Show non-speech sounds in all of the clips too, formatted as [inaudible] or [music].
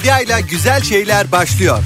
Medya ile güzel şeyler başlıyor.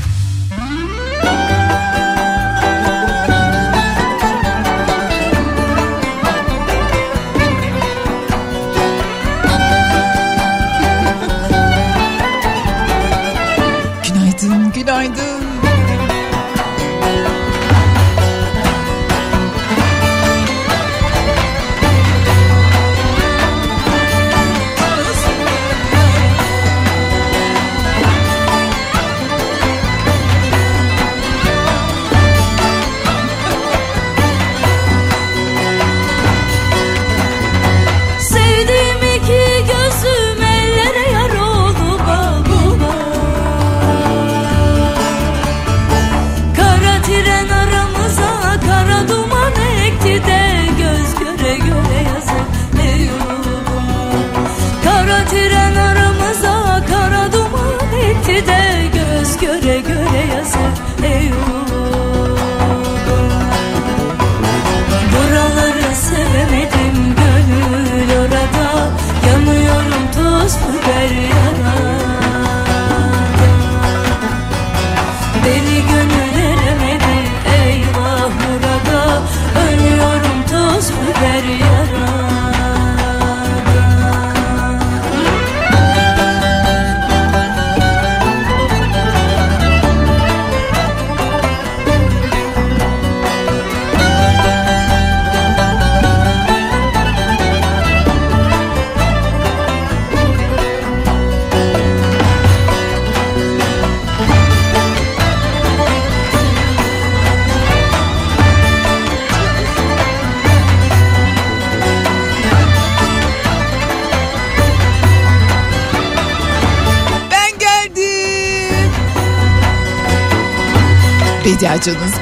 ihtiyacınız.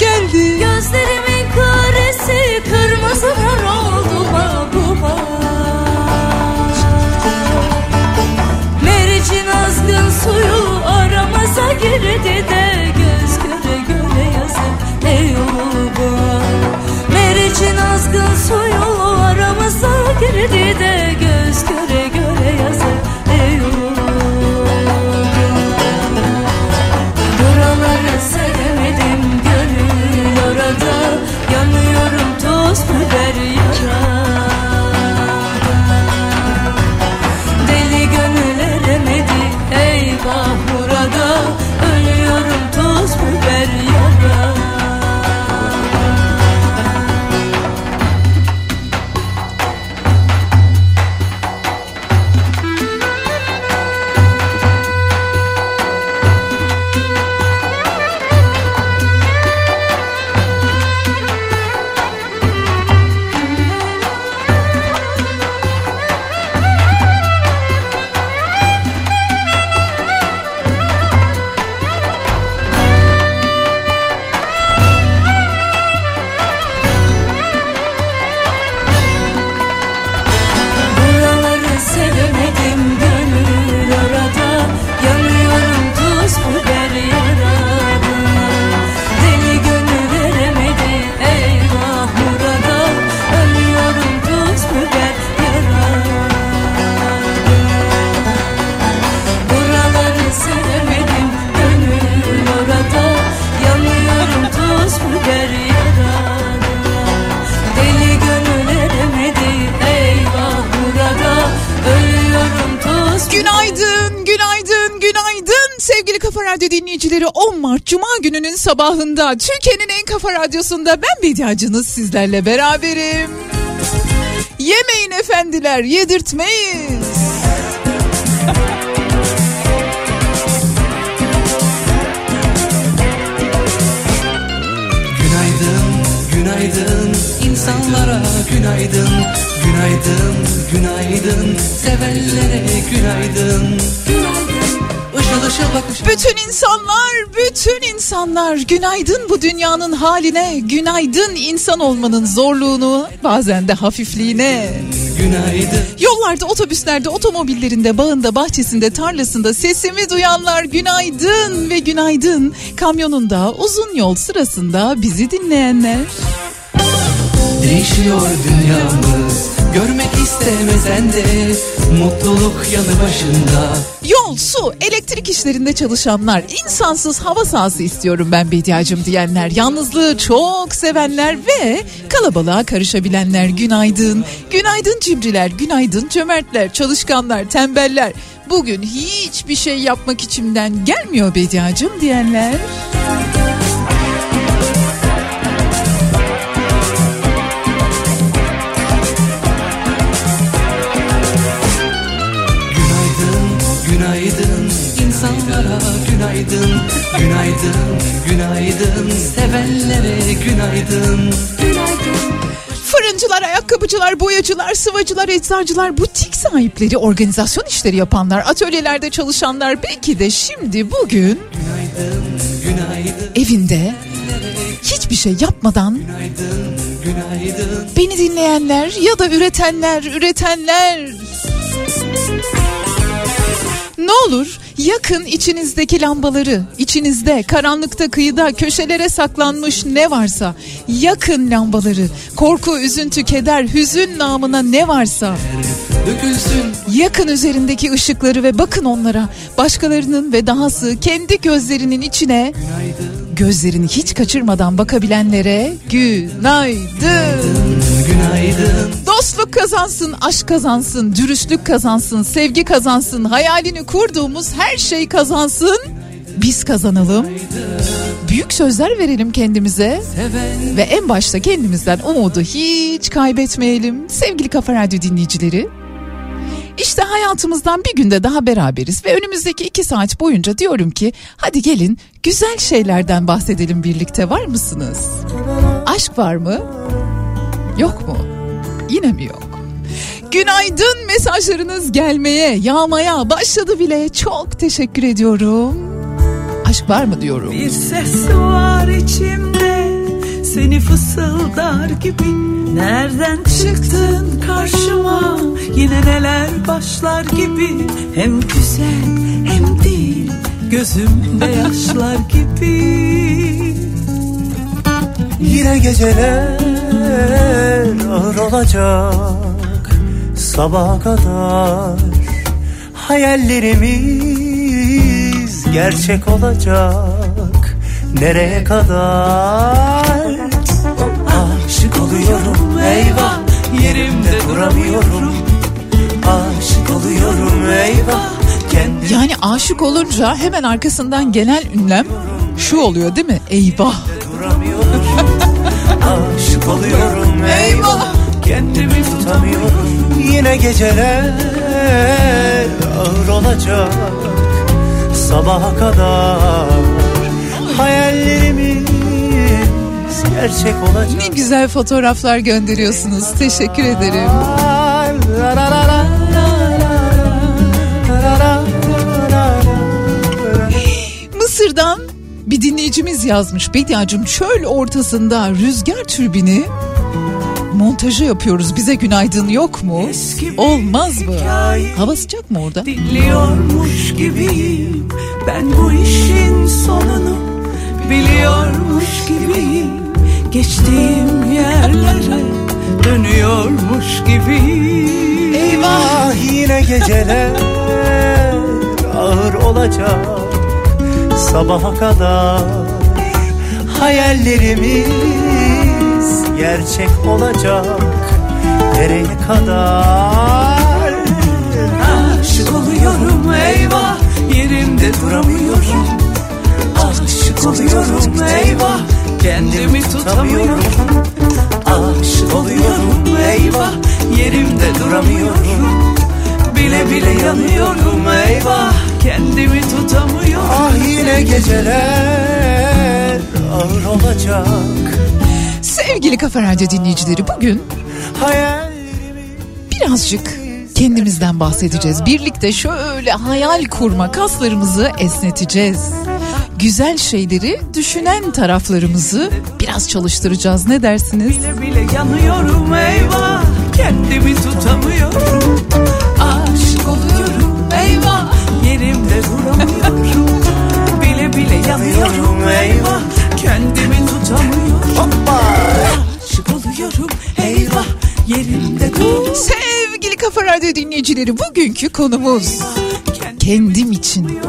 sabahında Türkiye'nin en kafa radyosunda ben Bediacınız sizlerle beraberim. Yemeyin efendiler yedirtmeyiz. günaydın, günaydın insanlara günaydın. Günaydın, günaydın sevenlere günaydın. Günaydın. Işıl ışıl. Bütün insanlar, bütün insanlar günaydın bu dünyanın haline, günaydın insan olmanın zorluğunu, bazen de hafifliğine. Günaydın. Yollarda, otobüslerde, otomobillerinde, bağında, bahçesinde, tarlasında sesimi duyanlar günaydın ve günaydın. Kamyonunda, uzun yol sırasında bizi dinleyenler. Değişiyor dünyamız Görmek istemesen de mutluluk yanı başında. Yol, su, elektrik işlerinde çalışanlar, insansız hava sahası istiyorum ben Bediacım diyenler, yalnızlığı çok sevenler ve kalabalığa karışabilenler günaydın. Günaydın cimriler, günaydın cömertler, çalışkanlar, tembeller. Bugün hiçbir şey yapmak içimden gelmiyor Bediacım diyenler. Müzik günaydın Günaydın, günaydın. Sevenlere günaydın. Fırıncılar, ayakkabıcılar, boyacılar, sıvacılar, eczacılar, butik sahipleri, organizasyon işleri yapanlar, atölyelerde çalışanlar belki de şimdi bugün Günaydın, günaydın, evinde hiçbir şey yapmadan günaydın, günaydın. beni dinleyenler ya da üretenler, üretenler. Ne olur yakın içinizdeki lambaları, içinizde karanlıkta kıyıda köşelere saklanmış ne varsa yakın lambaları, korku, üzüntü, keder, hüzün namına ne varsa yakın üzerindeki ışıkları ve bakın onlara başkalarının ve dahası kendi gözlerinin içine gözlerini hiç kaçırmadan bakabilenlere günaydın. günaydın Dostluk kazansın, aşk kazansın, dürüstlük kazansın, sevgi kazansın, hayalini kurduğumuz her şey kazansın. Biz kazanalım. Büyük sözler verelim kendimize Seven ve en başta kendimizden umudu hiç kaybetmeyelim. Sevgili Kafa Radyo dinleyicileri. İşte hayatımızdan bir günde daha beraberiz ve önümüzdeki iki saat boyunca diyorum ki hadi gelin güzel şeylerden bahsedelim birlikte var mısınız? Aşk var mı? Yok mu? Yine mi yok? Günaydın mesajlarınız gelmeye, yağmaya başladı bile. Çok teşekkür ediyorum. Aşk var mı diyorum. Bir ses var içimde seni fısıldar gibi Nereden çıktın karşıma? Yine neler başlar gibi? Hem güzel hem değil gözümde yaşlar gibi. Yine geceler ağır olacak Sabaha kadar Hayallerimiz gerçek olacak. Nereye kadar oluyorum eyvah. Yerimde duramıyorum. Aşık oluyorum eyvah. Kendi Yani aşık olunca hemen arkasından gelen ünlem şu oluyor değil mi? Eyvah. Aşık oluyorum eyvah. Kendimi tutamıyorum. Yine geceler ağır olacak. Sabaha kadar Hayallerimiz gerçek olacak. Ne güzel fotoğraflar gönderiyorsunuz. Teşekkür ederim. Mısır'dan bir dinleyicimiz yazmış. Bediacım çöl ortasında rüzgar türbini montajı yapıyoruz. Bize günaydın yok mu? Olmaz mı? Hava sıcak mı orada? Dinliyormuş gibiyim. Ben bu işin sonunu biliyormuş gibiyim geçtiğim yerlere Dönüyormuş gibiyim Ah yine geceler ağır olacak. Sabaha kadar hayallerimiz gerçek olacak. Nereye kadar? Aşık oluyorum eyvah yerimde duramıyorum. Aşık oluyorum eyvah kendimi tutamıyorum. Aşık oluyorum. Eyvah yerimde duramıyorum. Bile bile yanıyorum. Eyvah kendimi tutamıyorum. Ah yine geceler ağır olacak. Sevgili Kafa Radyo dinleyicileri bugün birazcık kendimizden bahsedeceğiz. Birlikte şöyle hayal kurma kaslarımızı esneteceğiz. Güzel şeyleri düşünen taraflarımızı biraz çalıştıracağız. Ne dersiniz? Bile bile yanıyorum eyvah. Kendimi tutamıyorum. Aşık oluyorum eyvah. Yerimde duramıyorum. Bile bile yanıyorum eyvah. Kendimi tutamıyorum. Aşık oluyorum eyvah. Yerimde duramıyorum. Sevgili Kafa Radyo dinleyicileri bugünkü konumuz kendim için.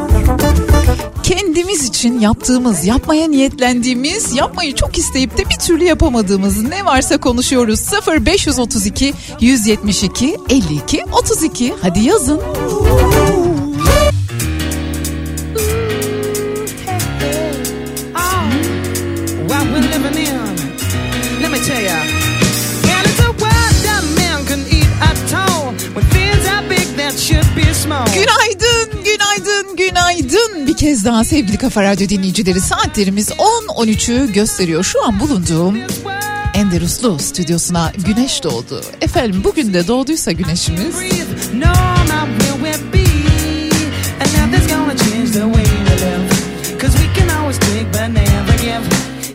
Kendimiz için yaptığımız, yapmaya niyetlendiğimiz, yapmayı çok isteyip de bir türlü yapamadığımız ne varsa konuşuyoruz. 0532 172 52 32 hadi yazın. Günaydın, günaydın. Bir kez daha sevgili Kafa Radyo dinleyicileri saatlerimiz 10.13'ü gösteriyor. Şu an bulunduğum Enderuslu stüdyosuna güneş doğdu. Efendim bugün de doğduysa güneşimiz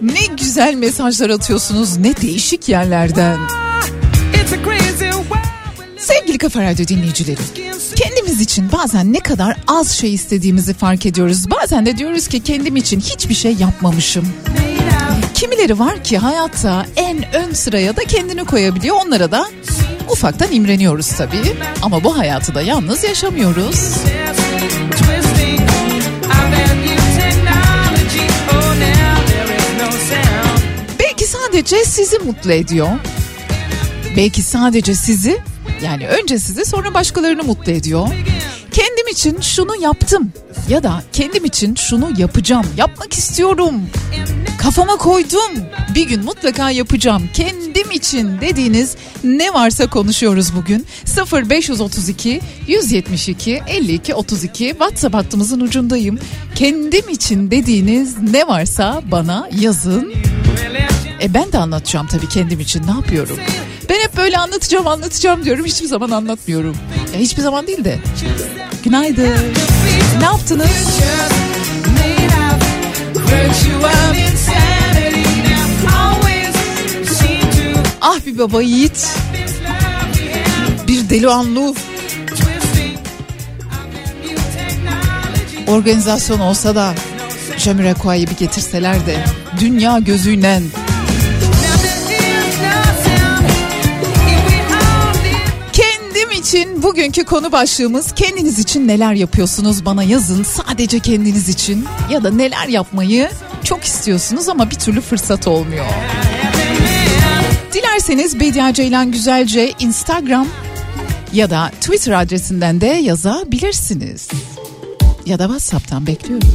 ne güzel mesajlar atıyorsunuz ne değişik yerlerden. Sevgili Kafa Radyo dinleyicileri kendimiz için bazen ne kadar az şey istediğimizi fark ediyoruz. Bazen de diyoruz ki kendim için hiçbir şey yapmamışım. Kimileri var ki hayatta en ön sıraya da kendini koyabiliyor. Onlara da ufaktan imreniyoruz tabii. Ama bu hayatı da yalnız yaşamıyoruz. Belki sadece sizi mutlu ediyor. Belki sadece sizi yani önce sizi sonra başkalarını mutlu ediyor. Kendim için şunu yaptım ya da kendim için şunu yapacağım, yapmak istiyorum. Kafama koydum. Bir gün mutlaka yapacağım. Kendim için dediğiniz ne varsa konuşuyoruz bugün. 0532 172 52 32 WhatsApp hattımızın ucundayım. Kendim için dediğiniz ne varsa bana yazın. E ben de anlatacağım tabii kendim için ne yapıyorum. Ben hep böyle anlatacağım anlatacağım diyorum hiçbir zaman anlatmıyorum. Ya hiçbir zaman değil de. Günaydın. Ne yaptınız? Ah bir baba yiğit. Bir deli anlu. Organizasyon olsa da Jamiroquai'yi bir getirseler de dünya gözüyle için bugünkü konu başlığımız kendiniz için neler yapıyorsunuz bana yazın sadece kendiniz için ya da neler yapmayı çok istiyorsunuz ama bir türlü fırsat olmuyor. Dilerseniz Bediye Ceylan Güzelce Instagram ya da Twitter adresinden de yazabilirsiniz. Ya da WhatsApp'tan bekliyorum.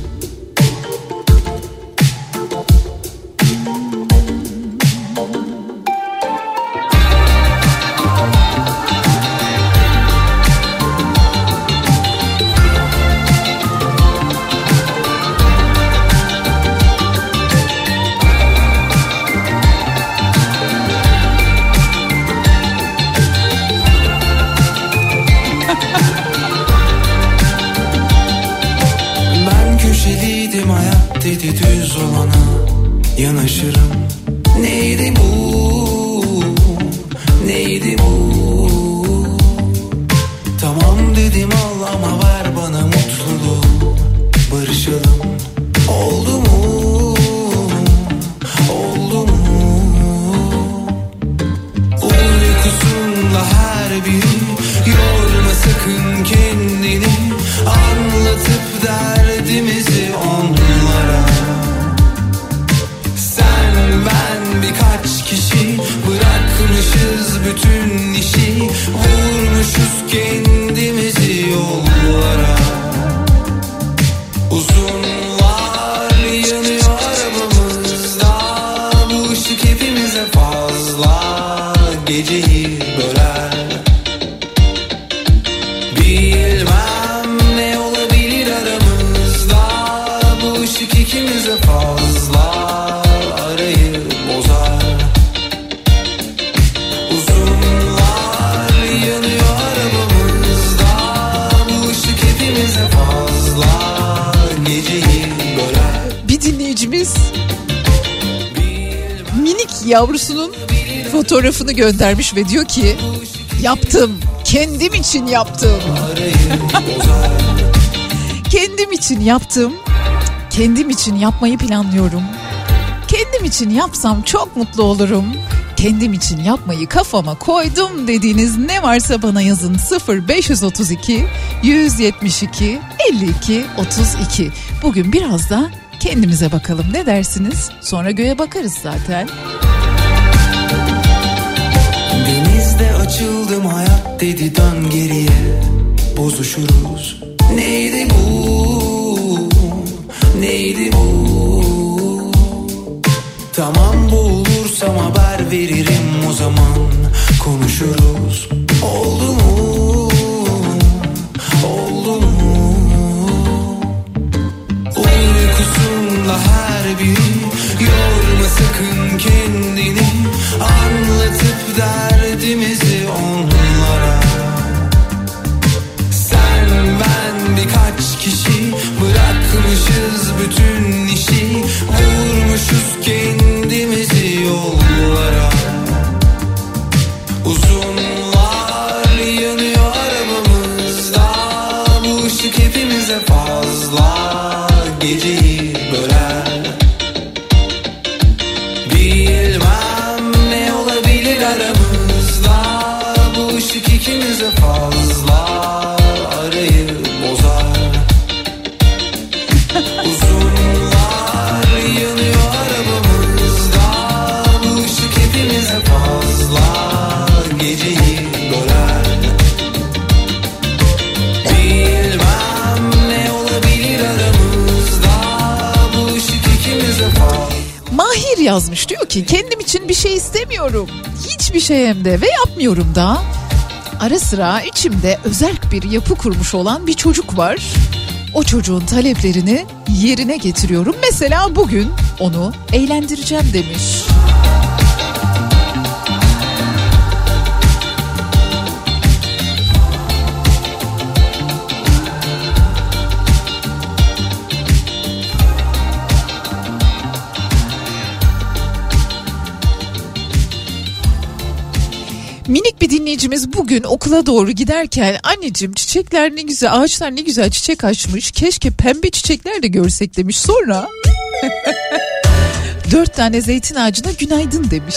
Yavrusunun fotoğrafını göndermiş ve diyor ki yaptım kendim için yaptım. [laughs] kendim için yaptım. Kendim için yapmayı planlıyorum. Kendim için yapsam çok mutlu olurum. kendim için yapmayı kafama koydum dediğiniz ne varsa bana yazın 0532 172 52 32. Bugün biraz da kendimize bakalım ne dersiniz? Sonra göğe bakarız zaten. Açıldım hayat dedi dön geriye. Bozuşuruz. Neydi bu? Neydi bu? Tamam boğulursam haber veririm o zaman. Konuşuruz. Oldu mu? Oldu mu? Uykusunda her biri Yorma sakın kendini. Anlatıp derdimizi Bırakmışız bütün ki kendim için bir şey istemiyorum. Hiçbir şey hem de ve yapmıyorum da. Ara sıra içimde özerk bir yapı kurmuş olan bir çocuk var. O çocuğun taleplerini yerine getiriyorum. Mesela bugün onu eğlendireceğim demiş. Dinleyicimiz bugün okula doğru giderken anneciğim çiçekler ne güzel ağaçlar ne güzel çiçek açmış keşke pembe çiçekler de görsek demiş sonra [laughs] dört tane zeytin ağacına günaydın demiş.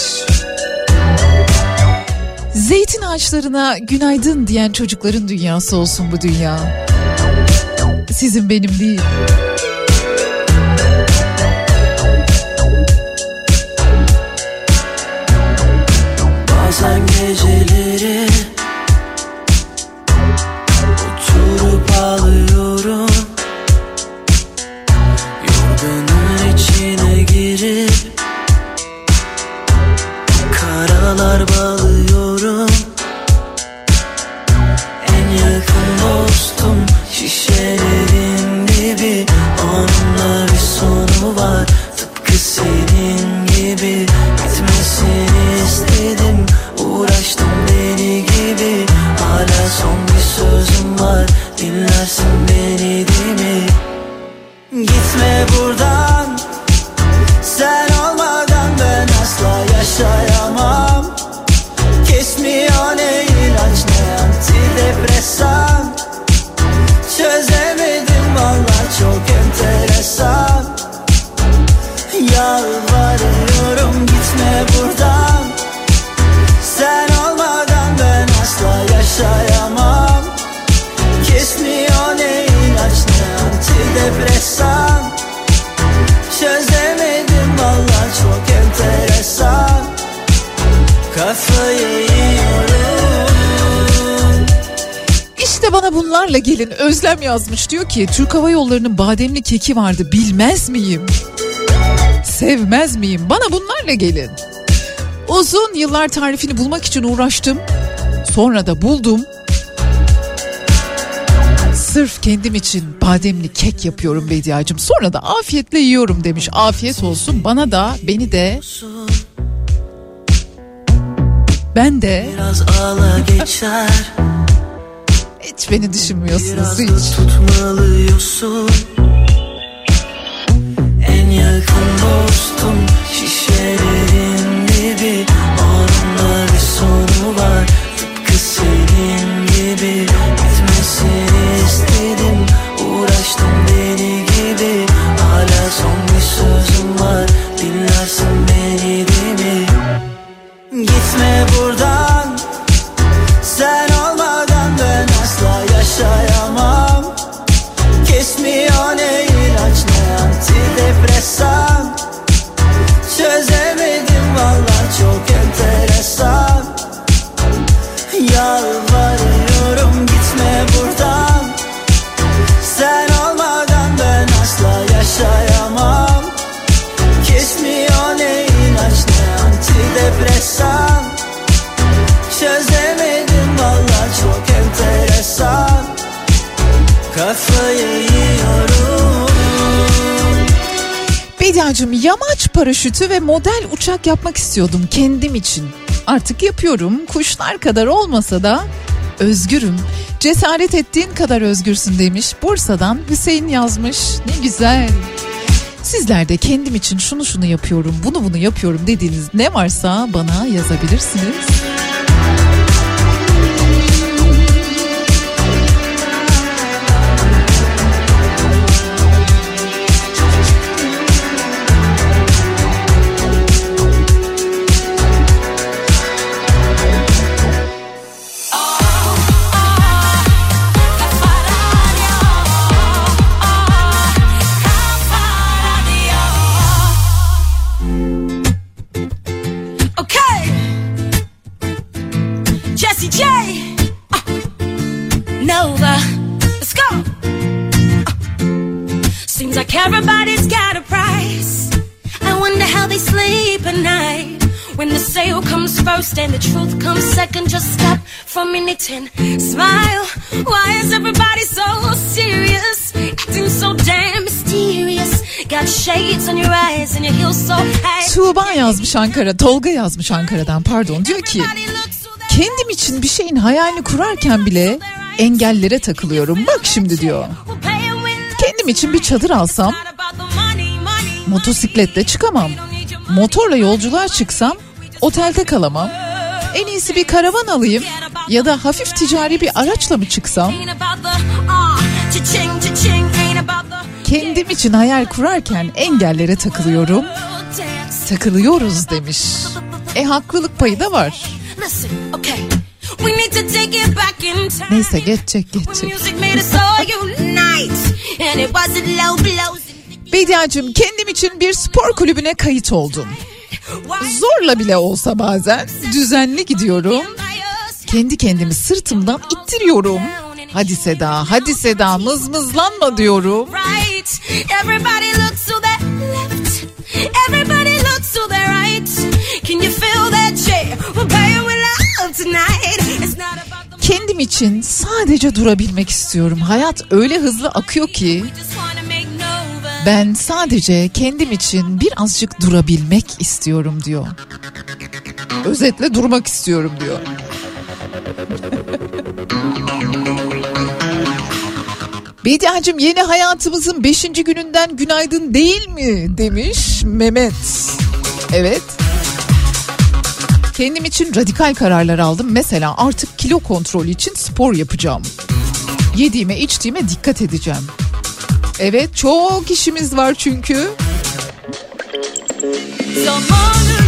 Zeytin ağaçlarına günaydın diyen çocukların dünyası olsun bu dünya. Sizin benim değil. Özlem yazmış diyor ki Türk Hava Yolları'nın bademli keki vardı bilmez miyim? Sevmez miyim? Bana bunlarla gelin. Uzun yıllar tarifini bulmak için uğraştım. Sonra da buldum. Sırf kendim için bademli kek yapıyorum Bediacığım. Sonra da afiyetle yiyorum demiş. Afiyet olsun bana da beni de ben de Biraz ağla geçer hiç beni düşünmüyorsunuz Biraz hiç. tutmalıyorsun En yakın dostum Bediacığım yamaç paraşütü ve model uçak yapmak istiyordum kendim için. Artık yapıyorum. Kuşlar kadar olmasa da özgürüm. Cesaret ettiğin kadar özgürsün demiş. Bursa'dan Hüseyin yazmış. Ne güzel. Sizler de kendim için şunu şunu yapıyorum, bunu bunu yapıyorum dediğiniz ne varsa bana yazabilirsiniz. First and the truth comes second, just stop for a minute and smile. Why is everybody so serious? Acting so damn mysterious. Got shades on your eyes and your heels so high. Tuğba yazmış Ankara, Tolga yazmış Ankara'dan pardon. Diyor ki kendim için bir şeyin hayalini kurarken bile engellere takılıyorum. Bak şimdi diyor. Kendim için bir çadır alsam motosikletle çıkamam. Motorla yolculuğa çıksam otelde kalamam. En iyisi bir karavan alayım ya da hafif ticari bir araçla mı çıksam? Kendim için hayal kurarken engellere takılıyorum. Takılıyoruz demiş. E haklılık payı da var. Neyse geçecek geçecek. Bediacığım kendim için bir spor kulübüne kayıt oldum. Zorla bile olsa bazen düzenli gidiyorum. Kendi kendimi sırtımdan ittiriyorum. Hadi Seda, hadi Seda mızmızlanma diyorum. Kendim için sadece durabilmek istiyorum. Hayat öyle hızlı akıyor ki ben sadece kendim için birazcık durabilmek istiyorum diyor. Özetle durmak istiyorum diyor. [laughs] Bediacığım yeni hayatımızın 5. gününden günaydın değil mi demiş Mehmet. Evet. Kendim için radikal kararlar aldım. Mesela artık kilo kontrolü için spor yapacağım. Yediğime içtiğime dikkat edeceğim. Evet çok işimiz var çünkü. Zamanında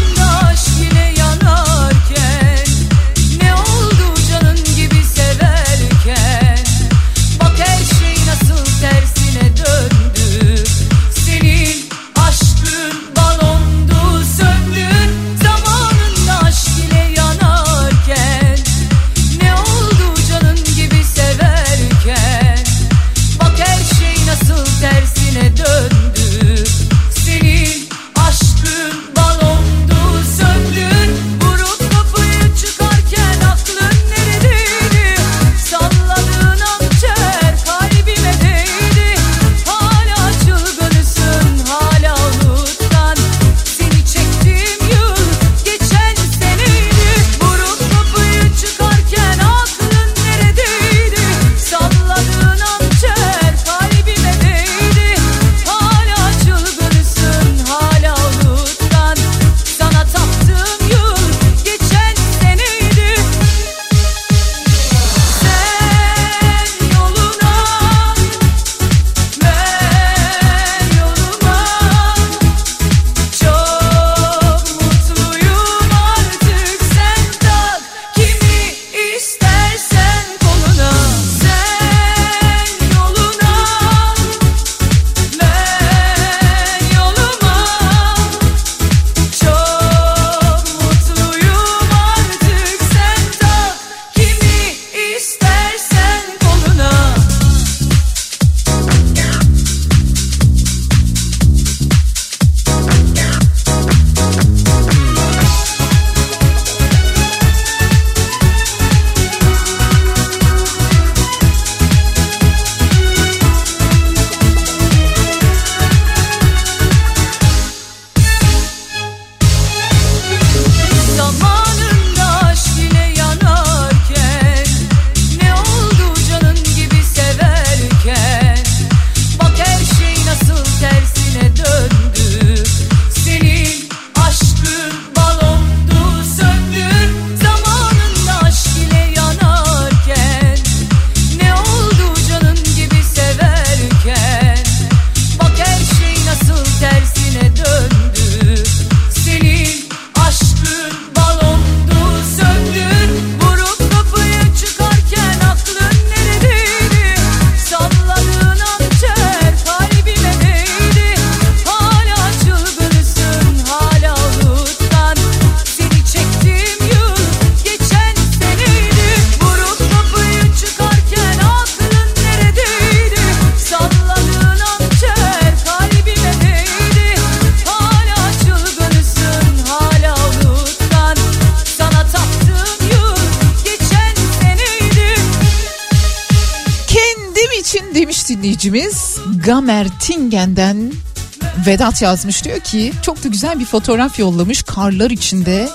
Vedat yazmış diyor ki çok da güzel bir fotoğraf yollamış karlar içinde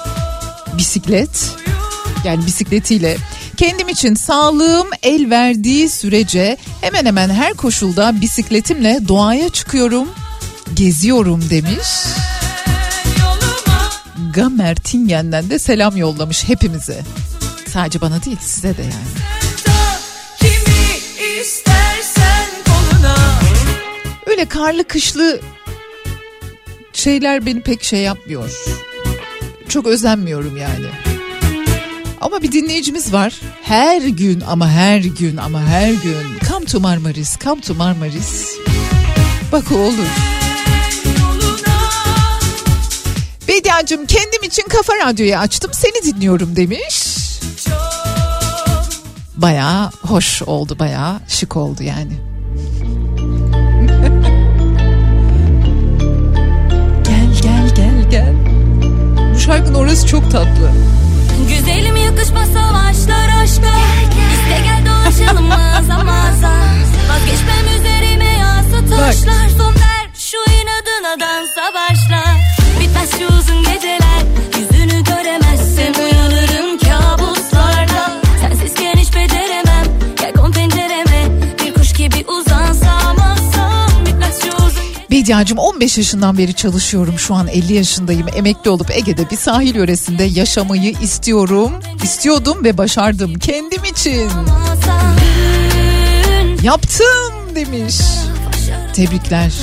bisiklet yani bisikletiyle kendim için sağlığım el verdiği sürece hemen hemen her koşulda bisikletimle doğaya çıkıyorum geziyorum demiş. Gamer Tingen'den de selam yollamış hepimize. Sadece bana değil size de yani. Öyle karlı kışlı şeyler beni pek şey yapmıyor. Çok özenmiyorum yani. Ama bir dinleyicimiz var. Her gün ama her gün ama her gün come to Marmaris, come to Marmaris. Bak olur. Bediacığım kendim için kafa radyoyu açtım seni dinliyorum demiş. Bayağı hoş oldu bayağı şık oldu yani. Şarkının orası çok tatlı. Güzelim yakışma savaşlar aşka. İste gel dolaşalım mağaza mağaza. Vazgeçmem üzerime yağsa taşlar. Son ver şu inadına dansa başla Bediacığım 15 yaşından beri çalışıyorum. Şu an 50 yaşındayım. Emekli olup Ege'de bir sahil yöresinde yaşamayı istiyorum. İstiyordum ve başardım kendim için. Yaptım demiş. Tebrikler.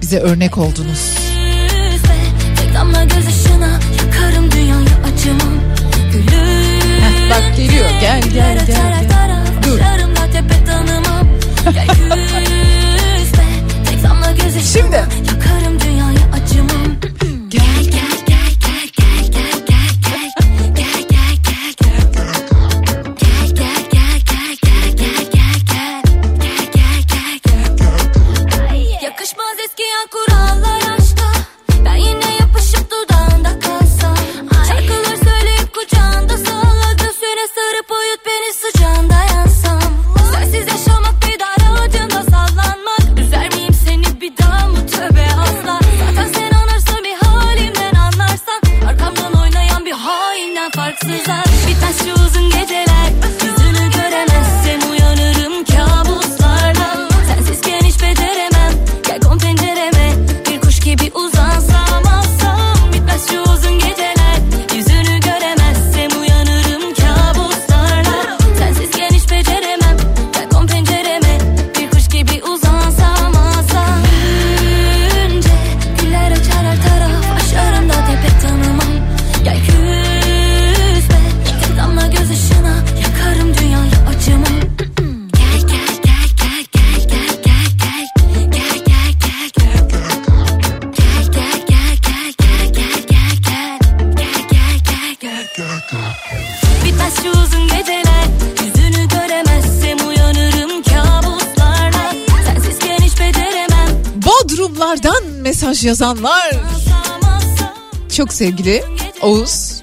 Bize örnek oldunuz. Heh, bak geliyor. Gel, gel, gel, gel. Dur. Şimdi. Alsam alsam Çok sevgili Oğuz.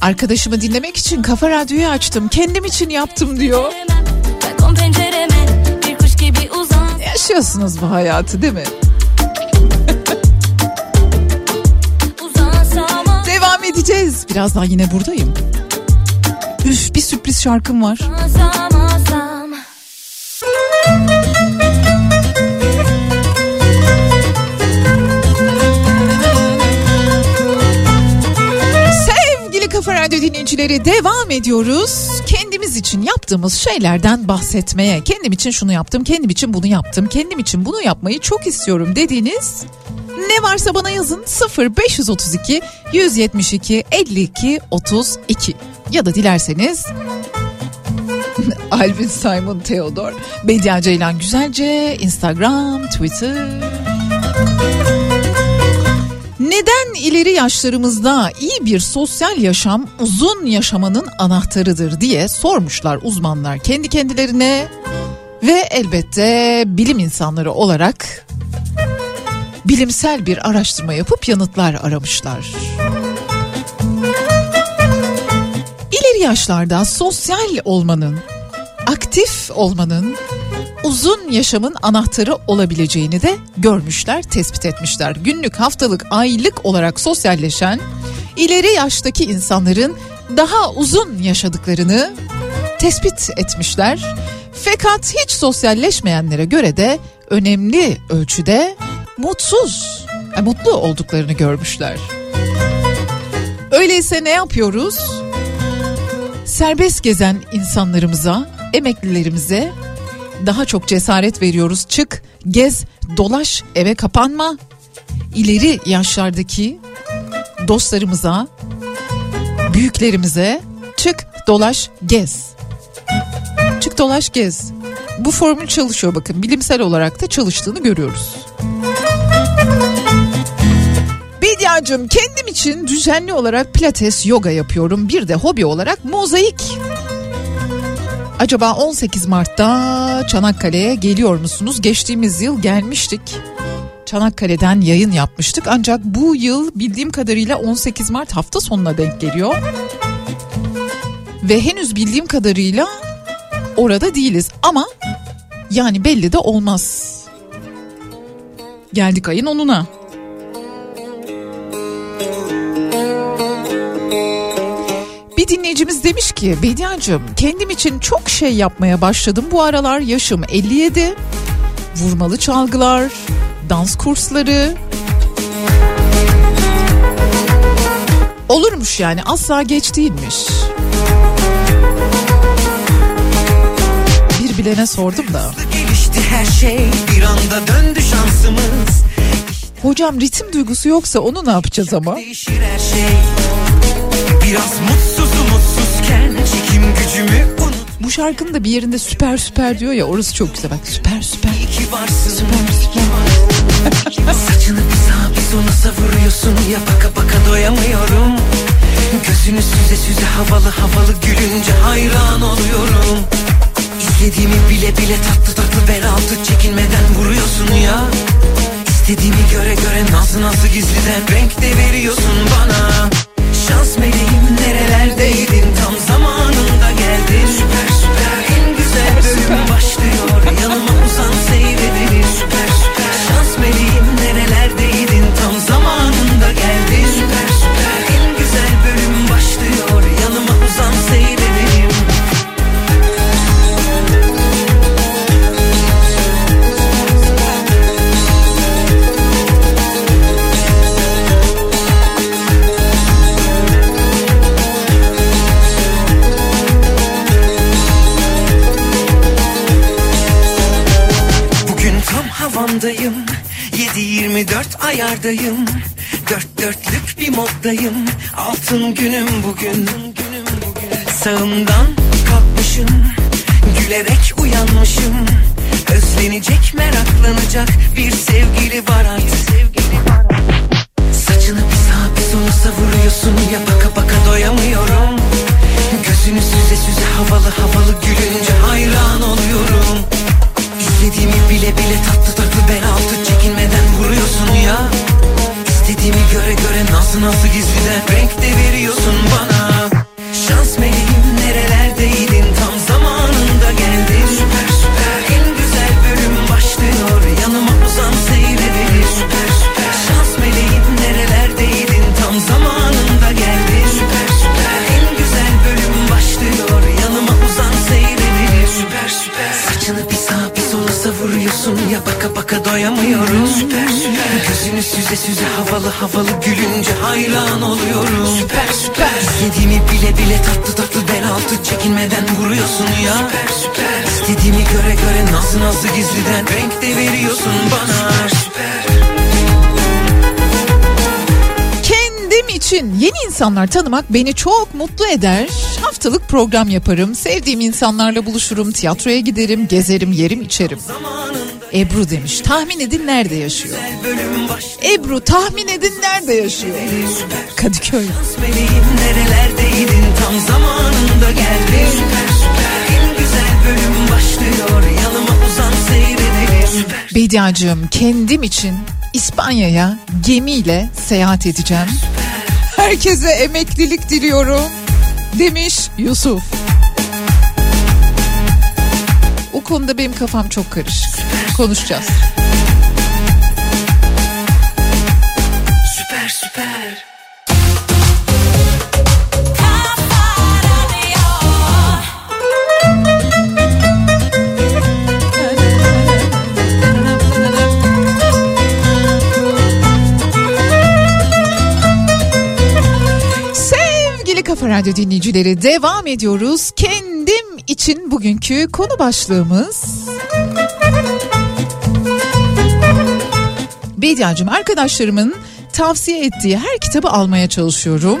Arkadaşımı dinlemek için kafa radyoyu açtım. Kendim için yaptım diyor. Yaşıyorsunuz bu hayatı değil mi? [laughs] Devam edeceğiz. Birazdan yine buradayım. Üf bir sürpriz şarkım var. Dinleyicileri devam ediyoruz. Kendimiz için yaptığımız şeylerden bahsetmeye. Kendim için şunu yaptım, kendim için bunu yaptım, kendim için bunu yapmayı çok istiyorum dediğiniz ne varsa bana yazın 0 532 172 52 32 ya da dilerseniz [laughs] Alvin Simon Theodor Bediye Ceylan Güzelce Instagram Twitter neden ileri yaşlarımızda iyi bir sosyal yaşam uzun yaşamanın anahtarıdır diye sormuşlar uzmanlar kendi kendilerine ve elbette bilim insanları olarak bilimsel bir araştırma yapıp yanıtlar aramışlar. İleri yaşlarda sosyal olmanın, aktif olmanın uzun yaşamın anahtarı olabileceğini de görmüşler, tespit etmişler. Günlük, haftalık, aylık olarak sosyalleşen ileri yaştaki insanların daha uzun yaşadıklarını tespit etmişler. Fakat hiç sosyalleşmeyenlere göre de önemli ölçüde mutsuz, e, mutlu olduklarını görmüşler. Öyleyse ne yapıyoruz? Serbest gezen insanlarımıza, emeklilerimize daha çok cesaret veriyoruz. Çık, gez, dolaş, eve kapanma. İleri yaşlardaki dostlarımıza, büyüklerimize çık, dolaş, gez. Çık, dolaş, gez. Bu formül çalışıyor bakın. Bilimsel olarak da çalıştığını görüyoruz. Bediacığım kendim için düzenli olarak pilates, yoga yapıyorum. Bir de hobi olarak mozaik. Acaba 18 Mart'ta Çanakkale'ye geliyor musunuz? Geçtiğimiz yıl gelmiştik. Çanakkale'den yayın yapmıştık. Ancak bu yıl bildiğim kadarıyla 18 Mart hafta sonuna denk geliyor. Ve henüz bildiğim kadarıyla orada değiliz. Ama yani belli de olmaz. Geldik ayın 10'una. Bir dinleyicimiz demiş ki Bediacığım kendim için çok şey yapmaya başladım. Bu aralar yaşım 57. Vurmalı çalgılar, dans kursları. Olurmuş yani asla geç değilmiş. Bir bilene sordum da. Gelişti her şey bir anda döndü şansımız Hocam ritim duygusu yoksa onu ne yapacağız ama? Değişir her şey Biraz çekim gücümü unut. Bu şarkının da bir yerinde süper süper diyor ya orası çok güzel. Bak süper süper. İyi varsın. [laughs] Saçını bir sağa bir sola savuruyorsun. Ya baka baka doyamıyorum. Gözünü süze süze havalı havalı gülünce hayran oluyorum. İstediğimi bile bile tatlı tatlı bel altı çekinmeden vuruyorsun ya. İstediğimi göre göre nazlı nazlı gizliden renk de veriyorsun bana Şans meleğim nerelerdeydin? Tam zamanında geldin. Süper süper en güzel bölüm başlıyor. Yanıma uzan seyredelim 7-24 ayardayım Dört dörtlük bir moddayım. Altın günüm bugün. Sağımdan kalkmışım. Gülerek uyanmışım. Özlenecek meraklanacak bir sevgili var artık. Saçını bir sağa bir sola savuruyorsun. Ya baka baka doyamıyorum. Gözünü süze süze havalı havalı gülünce hayran oluyorum İstediğimi bile bile tatlı tatlı bel altı çekinmeden vuruyorsun ya. İstediğimi göre göre nazlı nazlı gizliden renk de veriyorsun bana doyamıyorum Süper süper gözünü süze süze havalı havalı gülünce hayran oluyorum Süper süper İstediğimi bile bile tatlı tatlı bel altı çekinmeden vuruyorsun ya Süper süper İstediğimi göre göre nazlı nazlı gizliden renk de veriyorsun bana Süper Kendim için yeni insanlar tanımak beni çok mutlu eder. Haftalık program yaparım. Sevdiğim insanlarla buluşurum. Tiyatroya giderim, gezerim, yerim, içerim. Ebru demiş. Tahmin edin nerede yaşıyor? Ebru tahmin edin nerede yaşıyor? Kadıköy. Bediacığım kendim için İspanya'ya gemiyle seyahat edeceğim. Herkese emeklilik diliyorum demiş Yusuf. Konuda benim kafam çok karışık. Konuşacağız. Süper süper. Kafa Radyo dinleyicileri devam ediyoruz. Kendim için bugünkü konu başlığımız... Bediacığım arkadaşlarımın tavsiye ettiği her kitabı almaya çalışıyorum.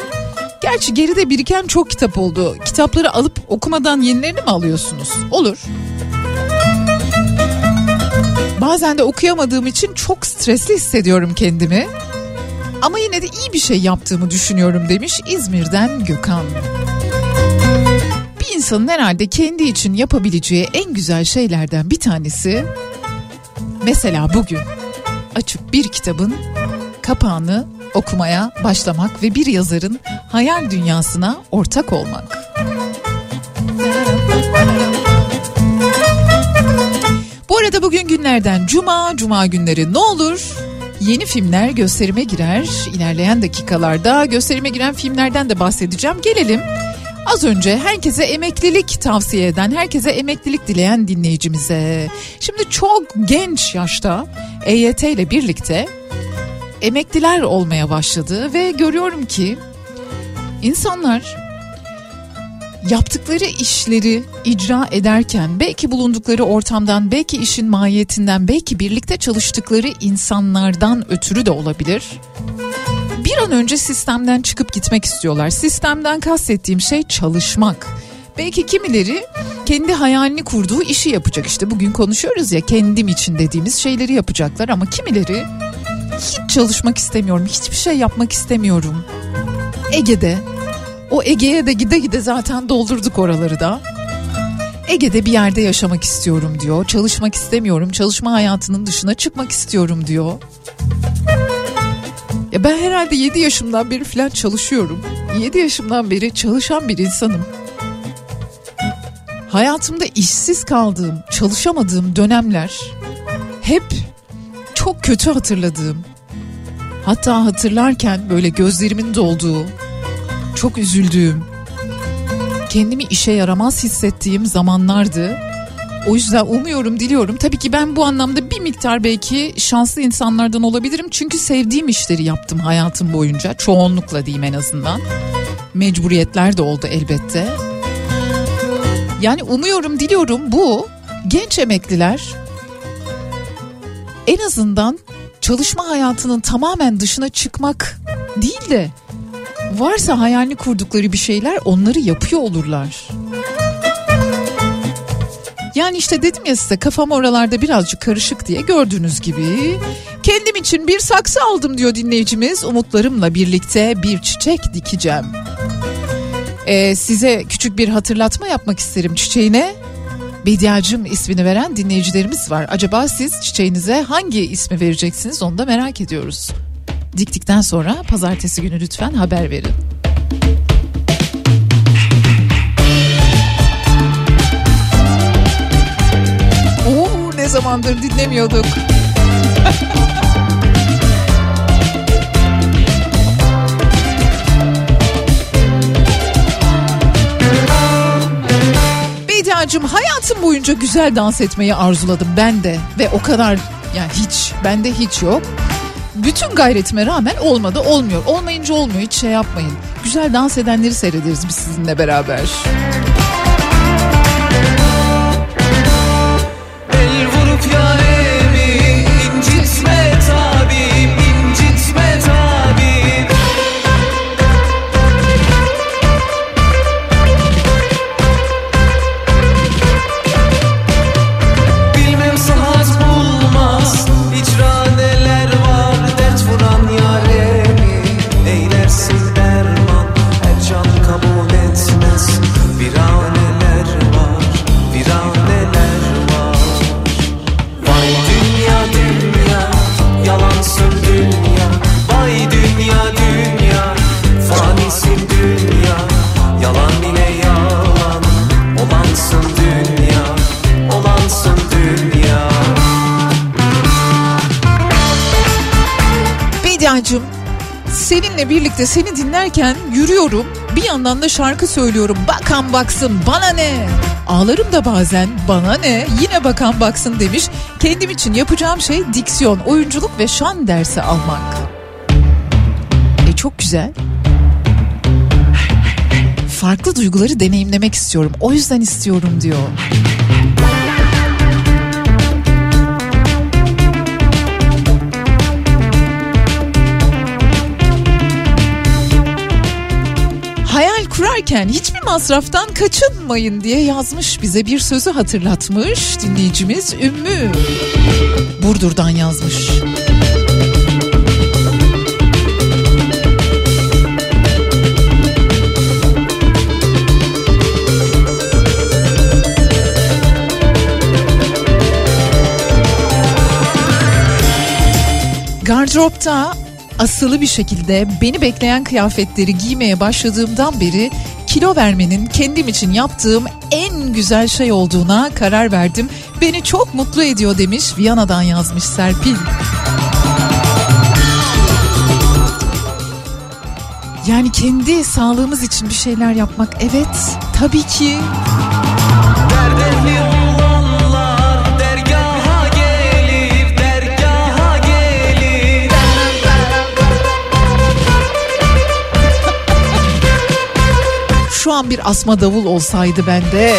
Gerçi geride biriken çok kitap oldu. Kitapları alıp okumadan yenilerini mi alıyorsunuz? Olur. Bazen de okuyamadığım için çok stresli hissediyorum kendimi. Ama yine de iyi bir şey yaptığımı düşünüyorum demiş İzmir'den Gökhan. Bir insanın herhalde kendi için yapabileceği en güzel şeylerden bir tanesi mesela bugün açıp bir kitabın kapağını okumaya başlamak ve bir yazarın hayal dünyasına ortak olmak. Bu arada bugün günlerden cuma, cuma günleri ne olur? Yeni filmler gösterime girer. İlerleyen dakikalarda gösterime giren filmlerden de bahsedeceğim. Gelelim Az önce herkese emeklilik tavsiye eden, herkese emeklilik dileyen dinleyicimize. Şimdi çok genç yaşta EYT ile birlikte emekliler olmaya başladı ve görüyorum ki insanlar yaptıkları işleri icra ederken belki bulundukları ortamdan, belki işin mahiyetinden, belki birlikte çalıştıkları insanlardan ötürü de olabilir. Bir an önce sistemden çıkıp gitmek istiyorlar. Sistemden kastettiğim şey çalışmak. Belki kimileri kendi hayalini kurduğu işi yapacak. İşte bugün konuşuyoruz ya kendim için dediğimiz şeyleri yapacaklar ama kimileri hiç çalışmak istemiyorum, hiçbir şey yapmak istemiyorum. Ege'de o Ege'ye de gide gide zaten doldurduk oraları da. Ege'de bir yerde yaşamak istiyorum diyor. Çalışmak istemiyorum. Çalışma hayatının dışına çıkmak istiyorum diyor. Ya ben herhalde 7 yaşımdan beri falan çalışıyorum. 7 yaşımdan beri çalışan bir insanım. Hayatımda işsiz kaldığım, çalışamadığım dönemler hep çok kötü hatırladığım. Hatta hatırlarken böyle gözlerimin dolduğu, çok üzüldüğüm, kendimi işe yaramaz hissettiğim zamanlardı. O yüzden umuyorum, diliyorum. Tabii ki ben bu anlamda bir miktar belki şanslı insanlardan olabilirim. Çünkü sevdiğim işleri yaptım hayatım boyunca. Çoğunlukla diyeyim en azından. Mecburiyetler de oldu elbette. Yani umuyorum, diliyorum bu genç emekliler en azından çalışma hayatının tamamen dışına çıkmak değil de varsa hayalini kurdukları bir şeyler onları yapıyor olurlar. Yani işte dedim ya size kafam oralarda birazcık karışık diye gördüğünüz gibi. Kendim için bir saksı aldım diyor dinleyicimiz. Umutlarımla birlikte bir çiçek dikeceğim. Ee, size küçük bir hatırlatma yapmak isterim çiçeğine. Bediacım ismini veren dinleyicilerimiz var. Acaba siz çiçeğinize hangi ismi vereceksiniz onu da merak ediyoruz. Diktikten sonra pazartesi günü lütfen haber verin. Ne zamandır dinlemiyorduk. [laughs] Bediacım hayatım boyunca güzel dans etmeyi arzuladım ben de ve o kadar yani hiç bende hiç yok. Bütün gayretime rağmen olmadı olmuyor. Olmayınca olmuyor hiç şey yapmayın. Güzel dans edenleri seyrederiz biz sizinle beraber. Birlikte seni dinlerken yürüyorum. Bir yandan da şarkı söylüyorum. Bakan baksın bana ne? Ağlarım da bazen bana ne? Yine bakan baksın demiş. Kendim için yapacağım şey diksiyon, oyunculuk ve şan dersi almak. E çok güzel. Farklı duyguları deneyimlemek istiyorum. O yüzden istiyorum diyor. Kurarken hiçbir masraftan kaçınmayın diye yazmış bize bir sözü hatırlatmış dinleyicimiz Ümmü. Burdur'dan yazmış. Gardıropta asılı bir şekilde beni bekleyen kıyafetleri giymeye başladığımdan beri kilo vermenin kendim için yaptığım en güzel şey olduğuna karar verdim. Beni çok mutlu ediyor demiş Viyana'dan yazmış Serpil. Yani kendi sağlığımız için bir şeyler yapmak evet tabii ki şu an bir asma davul olsaydı bende.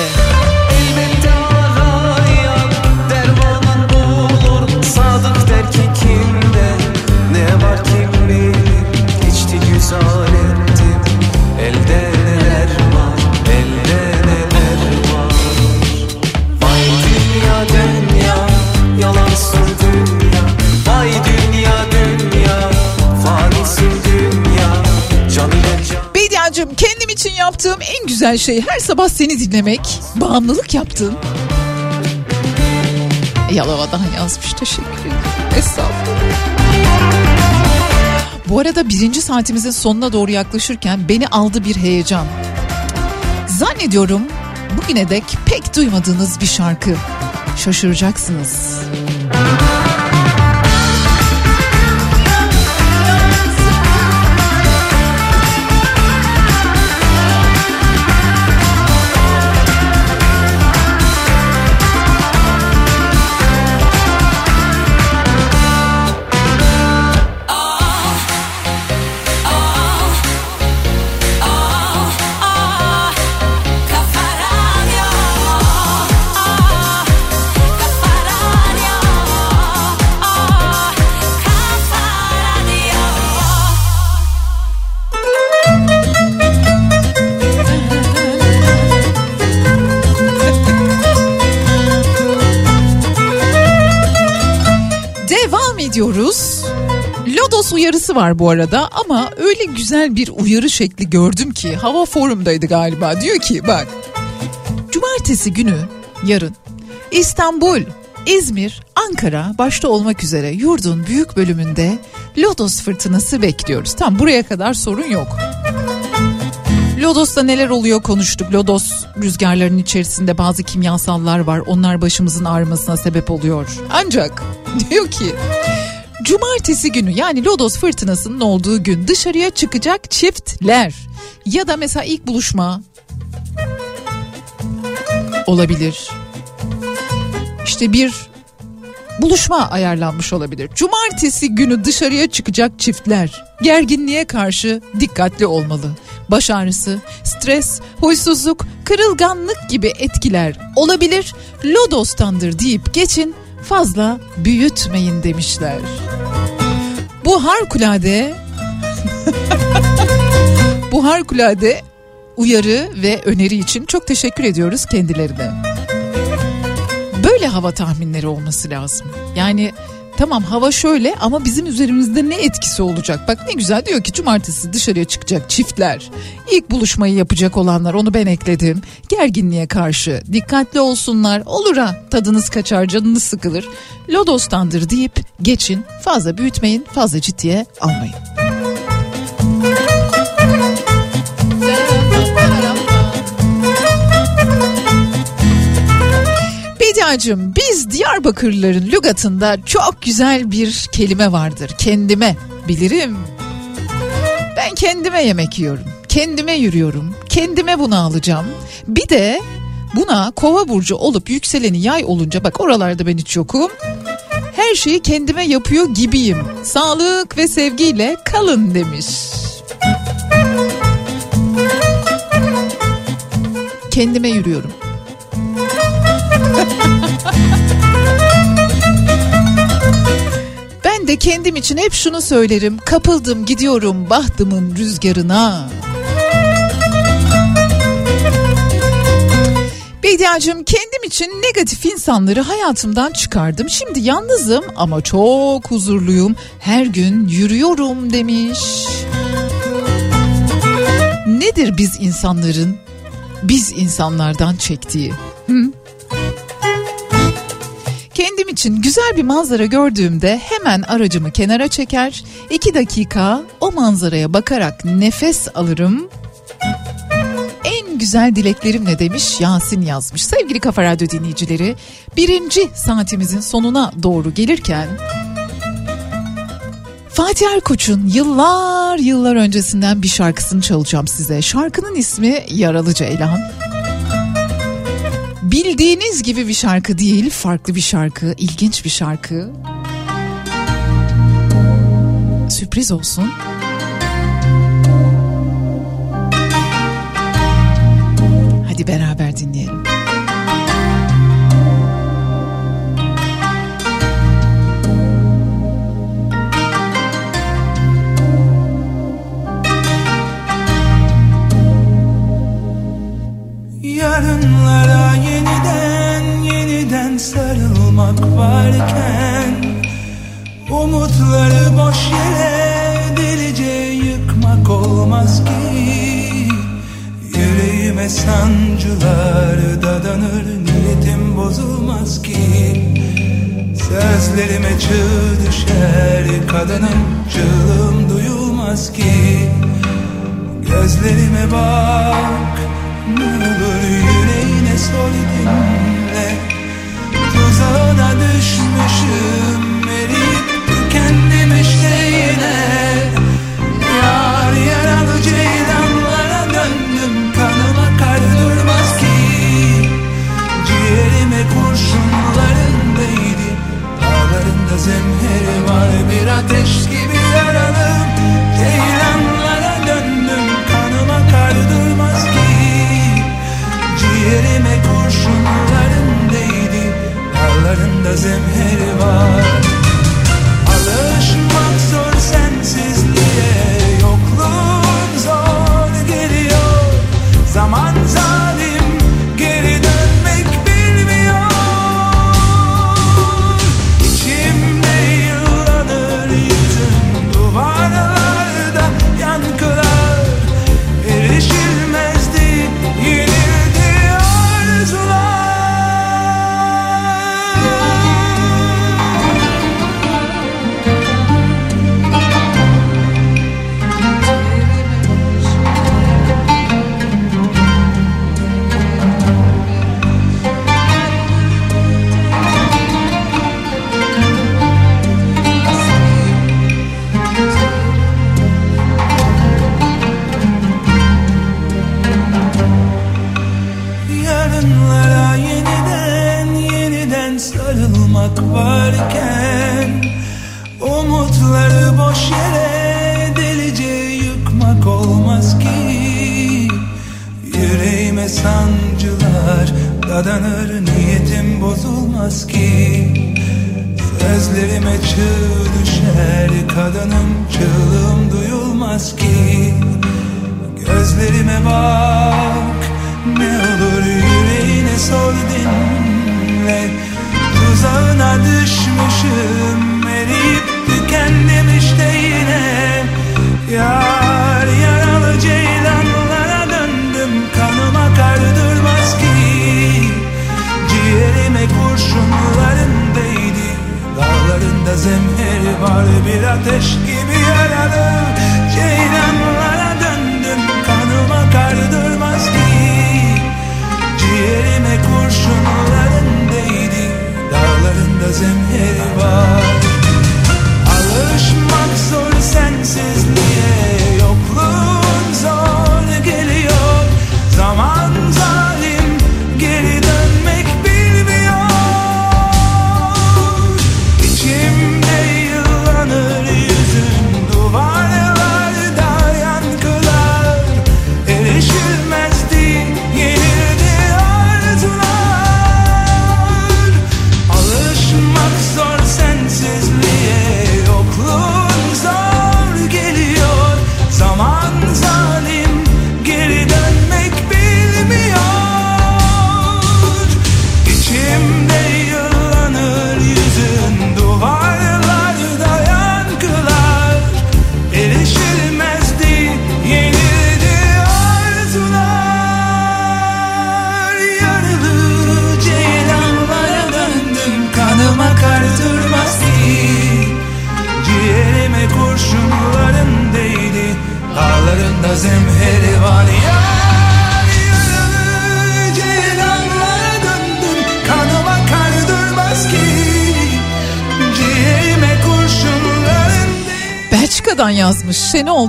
Yaptığım en güzel şey her sabah seni dinlemek. Bağımlılık yaptın. Yalova'dan yazmış teşekkür ederim. Estağfurullah. Bu arada birinci saatimizin sonuna doğru yaklaşırken beni aldı bir heyecan. Zannediyorum bugüne dek pek duymadığınız bir şarkı. Şaşıracaksınız. Lodos uyarısı var bu arada ama öyle güzel bir uyarı şekli gördüm ki hava forumdaydı galiba. Diyor ki bak cumartesi günü yarın İstanbul, İzmir, Ankara başta olmak üzere yurdun büyük bölümünde Lodos fırtınası bekliyoruz. Tam buraya kadar sorun yok. Lodos'ta neler oluyor konuştuk. Lodos rüzgarlarının içerisinde bazı kimyasallar var. Onlar başımızın ağrımasına sebep oluyor. Ancak [laughs] diyor ki Cumartesi günü yani Lodos fırtınasının olduğu gün dışarıya çıkacak çiftler ya da mesela ilk buluşma olabilir. İşte bir buluşma ayarlanmış olabilir. Cumartesi günü dışarıya çıkacak çiftler gerginliğe karşı dikkatli olmalı. Baş ağrısı, stres, huysuzluk, kırılganlık gibi etkiler olabilir. Lodos'tandır deyip geçin fazla büyütmeyin demişler. Bu harikulade [laughs] bu harikulade uyarı ve öneri için çok teşekkür ediyoruz kendilerine. Böyle hava tahminleri olması lazım. Yani tamam hava şöyle ama bizim üzerimizde ne etkisi olacak? Bak ne güzel diyor ki cumartesi dışarıya çıkacak çiftler. İlk buluşmayı yapacak olanlar onu ben ekledim. Gerginliğe karşı dikkatli olsunlar. Olur ha tadınız kaçar canınız sıkılır. Lodos'tandır deyip geçin fazla büyütmeyin fazla ciddiye almayın. Bediacığım biz Diyarbakırlıların lügatında çok güzel bir kelime vardır. Kendime bilirim. Ben kendime yemek yiyorum. Kendime yürüyorum. Kendime bunu alacağım. Bir de buna kova burcu olup yükseleni yay olunca bak oralarda ben hiç yokum. Her şeyi kendime yapıyor gibiyim. Sağlık ve sevgiyle kalın demiş. Kendime yürüyorum. Ben de kendim için hep şunu söylerim. Kapıldım gidiyorum bahtımın rüzgarına. Bediacığım kendim için negatif insanları hayatımdan çıkardım. Şimdi yalnızım ama çok huzurluyum. Her gün yürüyorum demiş. Nedir biz insanların biz insanlardan çektiği? Hı? Kendim için güzel bir manzara gördüğümde hemen aracımı kenara çeker. iki dakika o manzaraya bakarak nefes alırım. En güzel dileklerim ne demiş Yasin yazmış. Sevgili Kafa Radyo dinleyicileri birinci saatimizin sonuna doğru gelirken Fatih Erkoç'un yıllar yıllar öncesinden bir şarkısını çalacağım size. Şarkının ismi Yaralı Ceylan. Bildiğiniz gibi bir şarkı değil, farklı bir şarkı, ilginç bir şarkı. Sürpriz olsun. Hadi beraber dinleyelim. Kadınım çığlığım duyulmaz ki. Gözlerime bak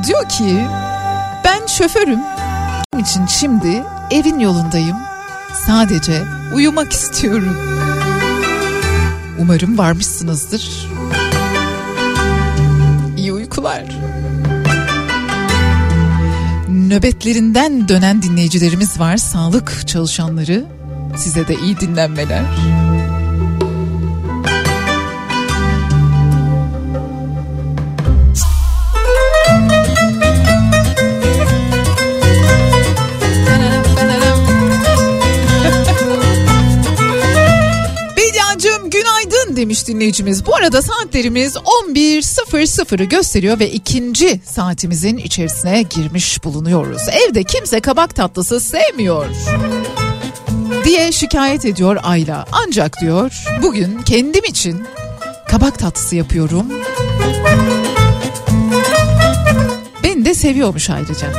diyor ki ben şoförüm. Benim için şimdi evin yolundayım. Sadece uyumak istiyorum. Umarım varmışsınızdır. İyi uykular. Nöbetlerinden dönen dinleyicilerimiz var. Sağlık çalışanları. Size de iyi dinlenmeler. Dinleyicimiz. Bu arada saatlerimiz 11.00'ı gösteriyor ve ikinci saatimizin içerisine girmiş bulunuyoruz. Evde kimse kabak tatlısı sevmiyor diye şikayet ediyor Ayla. Ancak diyor bugün kendim için kabak tatlısı yapıyorum. Beni de seviyormuş ayrıca.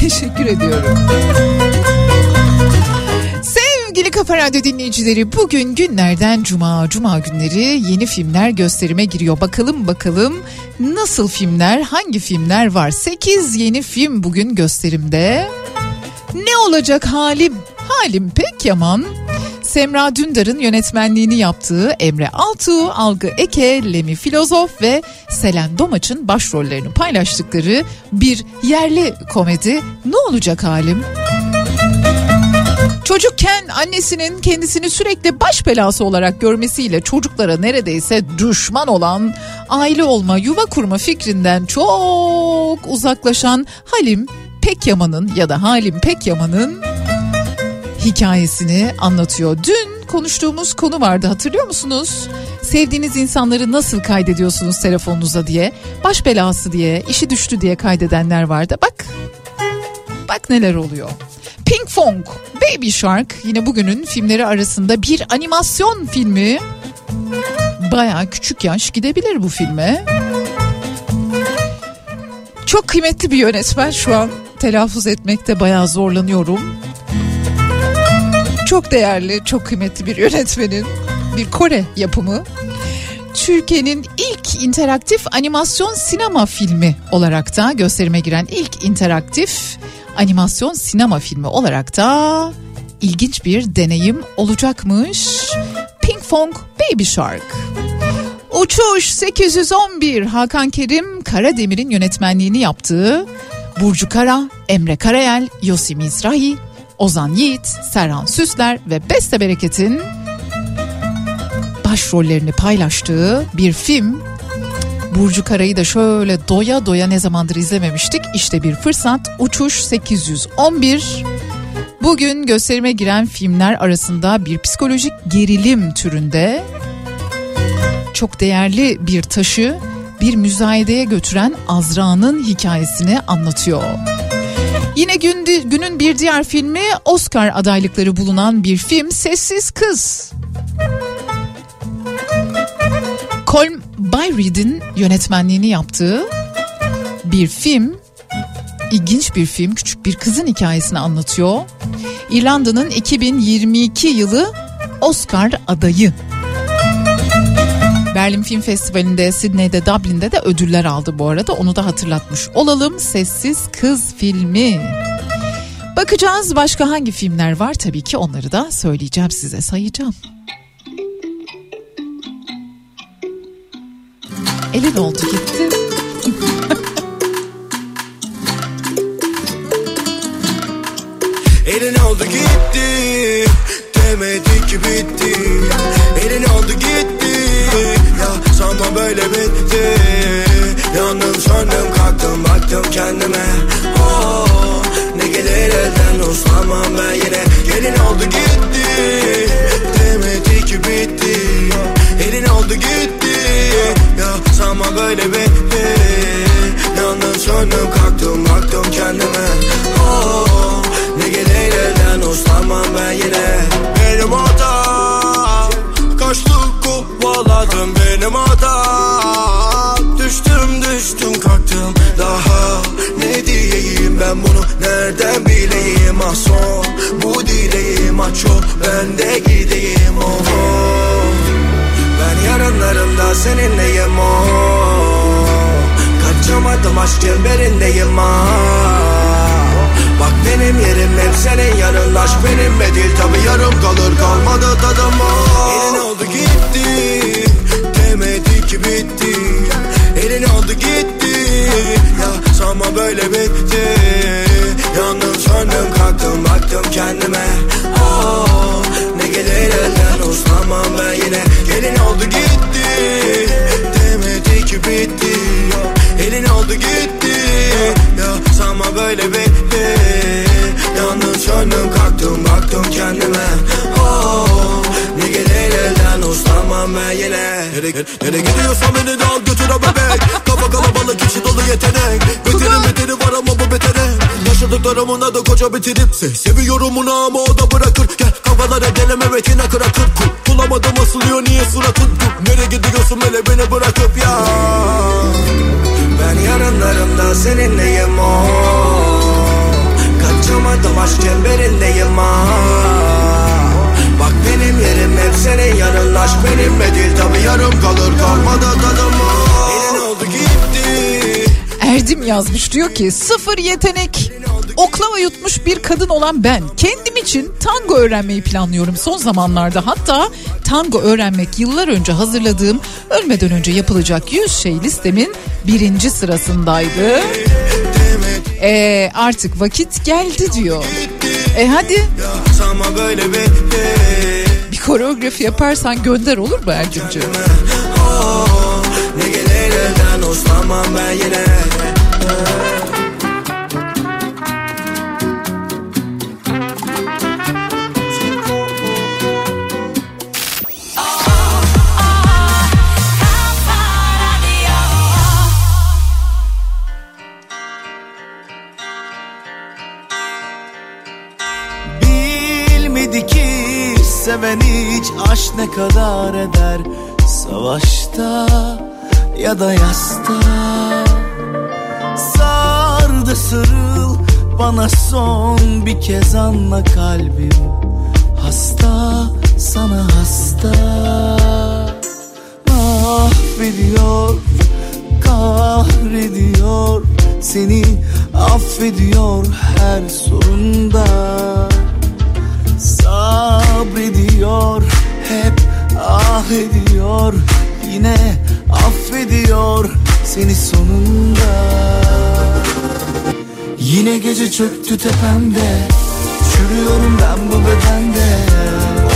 Teşekkür ediyorum. Kafa Radyo dinleyicileri bugün günlerden cuma, cuma günleri yeni filmler gösterime giriyor. Bakalım bakalım nasıl filmler, hangi filmler var? 8 yeni film bugün gösterimde. Ne olacak halim? Halim pek yaman. Semra Dündar'ın yönetmenliğini yaptığı Emre Altuğ, Algı Eke, Lemi Filozof ve Selen Domaç'ın başrollerini paylaştıkları bir yerli komedi Ne olacak halim? Çocukken annesinin kendisini sürekli baş belası olarak görmesiyle çocuklara neredeyse düşman olan aile olma, yuva kurma fikrinden çok uzaklaşan Halim Pekyaman'ın ya da Halim Pekyaman'ın hikayesini anlatıyor. Dün konuştuğumuz konu vardı hatırlıyor musunuz? Sevdiğiniz insanları nasıl kaydediyorsunuz telefonunuza diye, baş belası diye, işi düştü diye kaydedenler vardı. Bak, bak neler oluyor. Pink Fong, Baby Shark yine bugünün filmleri arasında bir animasyon filmi. Baya küçük yaş gidebilir bu filme. Çok kıymetli bir yönetmen şu an telaffuz etmekte bayağı zorlanıyorum. Çok değerli, çok kıymetli bir yönetmenin bir Kore yapımı. Türkiye'nin ilk interaktif animasyon sinema filmi olarak da gösterime giren ilk interaktif animasyon sinema filmi olarak da ilginç bir deneyim olacakmış. Pink Fong Baby Shark. Uçuş 811 Hakan Kerim Karademir'in yönetmenliğini yaptığı Burcu Kara, Emre Karayel, Yosi Mizrahi, Ozan Yiğit, Serhan Süsler ve Beste Bereket'in başrollerini paylaştığı bir film. Burcu Kara'yı da şöyle doya doya ne zamandır izlememiştik. İşte bir fırsat Uçuş 811. Bugün gösterime giren filmler arasında bir psikolojik gerilim türünde çok değerli bir taşı bir müzayedeye götüren Azra'nın hikayesini anlatıyor. Yine gün, günün bir diğer filmi Oscar adaylıkları bulunan bir film Sessiz Kız. Colm Byreed'in yönetmenliğini yaptığı bir film. İlginç bir film. Küçük bir kızın hikayesini anlatıyor. İrlanda'nın 2022 yılı Oscar adayı. Berlin Film Festivali'nde, Sydney'de, Dublin'de de ödüller aldı bu arada. Onu da hatırlatmış olalım. Sessiz Kız filmi. Bakacağız başka hangi filmler var tabii ki onları da söyleyeceğim size sayacağım. Elin oldu gitti. Elin oldu gitti? Demedi ki bitti. Elin oldu gitti? Ya sanma böyle bitti. Yandım söndüm kalktım baktım kendime. Oh, Ne gelir elden uslanmam ben yine. Elin oldu gitti? Demedi ki bitti. Elin oldu gitti sanma böyle bitti. Yandım söndüm kalktım baktım kendime. Oh, Ne gelir elden uslanmam ben yine. Benim hatam Kaçtık kovaladım benim hatam Düştüm düştüm kalktım. Daha Ne diyeyim ben bunu nereden bileyim? Ah son Bu dileğim ah ben de gideyim. Oh, oh. Ben yarınlarımda seninleyim oh. Kaçamadım aşk çemberindeyim ah. Bak benim yerim hep senin yanın Aşk benimle değil tabi yarım kalır. Kalmadı tadım oh. Elin oldu gitti Demedi ki bitti. Elin oldu gitti Ya sanma böyle bitti. Yandım söndüm kalktım baktım kendime oh, gelir elden uslanmam ben yine. Gelin oldu gitti Demedi ki bitti. Elin oldu gitti Ya sanma böyle bitti. Yandım söndüm kalktım baktım kendime. Oh, Ne gelir elden uslanmam Nereye, nereye gidiyorsan beni de al götür bebek. Kafa kalabalık içi dolu yetenek Yaşadıklarımın adı koca bitirip se Seviyorum onu ama o da bırakır. Gel kafalara deneme metine kırakır Bulamadım asılıyor niye suratın Nereye gidiyorsun hele beni bırakıp ya? Ben yarınlarımda seninleyim o. Kaçamadım aşk çemberindeyim ha Bak benim yerim hep senin yanın. Aşk benimle değil tabi yarım kalır. Kalmadı tadım o. Elin oldu gitti. Erdim yazmış diyor ki sıfır yetenek oklava yutmuş bir kadın olan ben kendim için tango öğrenmeyi planlıyorum son zamanlarda hatta tango öğrenmek yıllar önce hazırladığım ölmeden önce yapılacak 100 şey listemin birinci sırasındaydı. Ee, artık vakit geldi diyor. E hadi bir koreografi yaparsan gönder olur mu Erdemciğim? oh, Ne gelir elden ben yine aşk ne kadar eder? Savaşta ya da yasta? Sar da sarıl bana son bir kez anla kalbim. Hasta sana hasta. Mahvediyor kahrediyor Seni affediyor her sorunda. Sabrediyor hep ah ediyor Yine affediyor seni sonunda. Yine gece çöktü tepemde Çürüyorum ben bu bedende.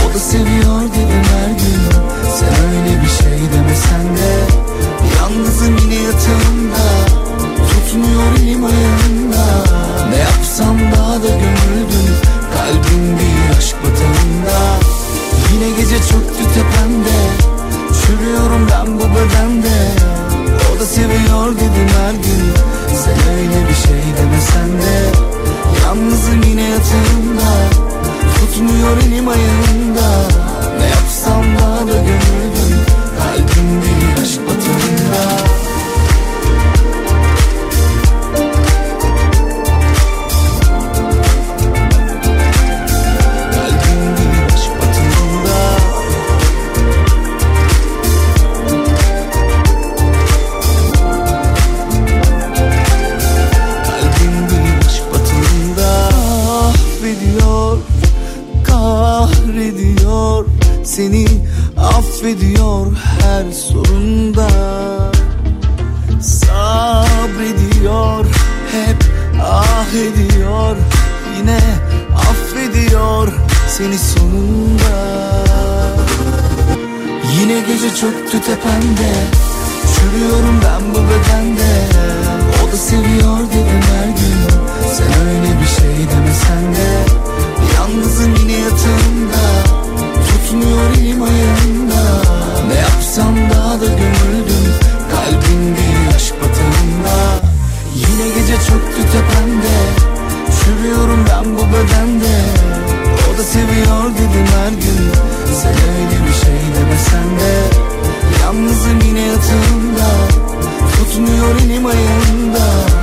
O da seviyor dedim her gün Sen öyle bir şey demesen de. Yalnızım yine yatağımda Tutmuyor elim ayağımda. Ne yapsam daha da gömüldüm Kalbim bir aşk batağında çöktü tepemde Çürüyorum ben bu bedende. O da seviyor dedim her gün. Sen öyle bir şey demesen de. Yalnızım yine yatağımda. Tutmuyor elim ayağımda sonunda Yine gece çöktü tepemde. Çürüyorum ben bu bedende. O da seviyor dedim her gün. Sen öyle bir şey demesen de. Yalnızım yine yatağımda. Tutmuyor elim ayağımda. Ne yapsam daha da gömüldüm. Kalbim değil aşk batağında Yine gece çöktü tepemde. Çürüyorum ben bu bedende da seviyor dedim her gün. Sen öyle bir şey demesen de Yalnızım yine yatağımda. Tutmuyor elim ayağımda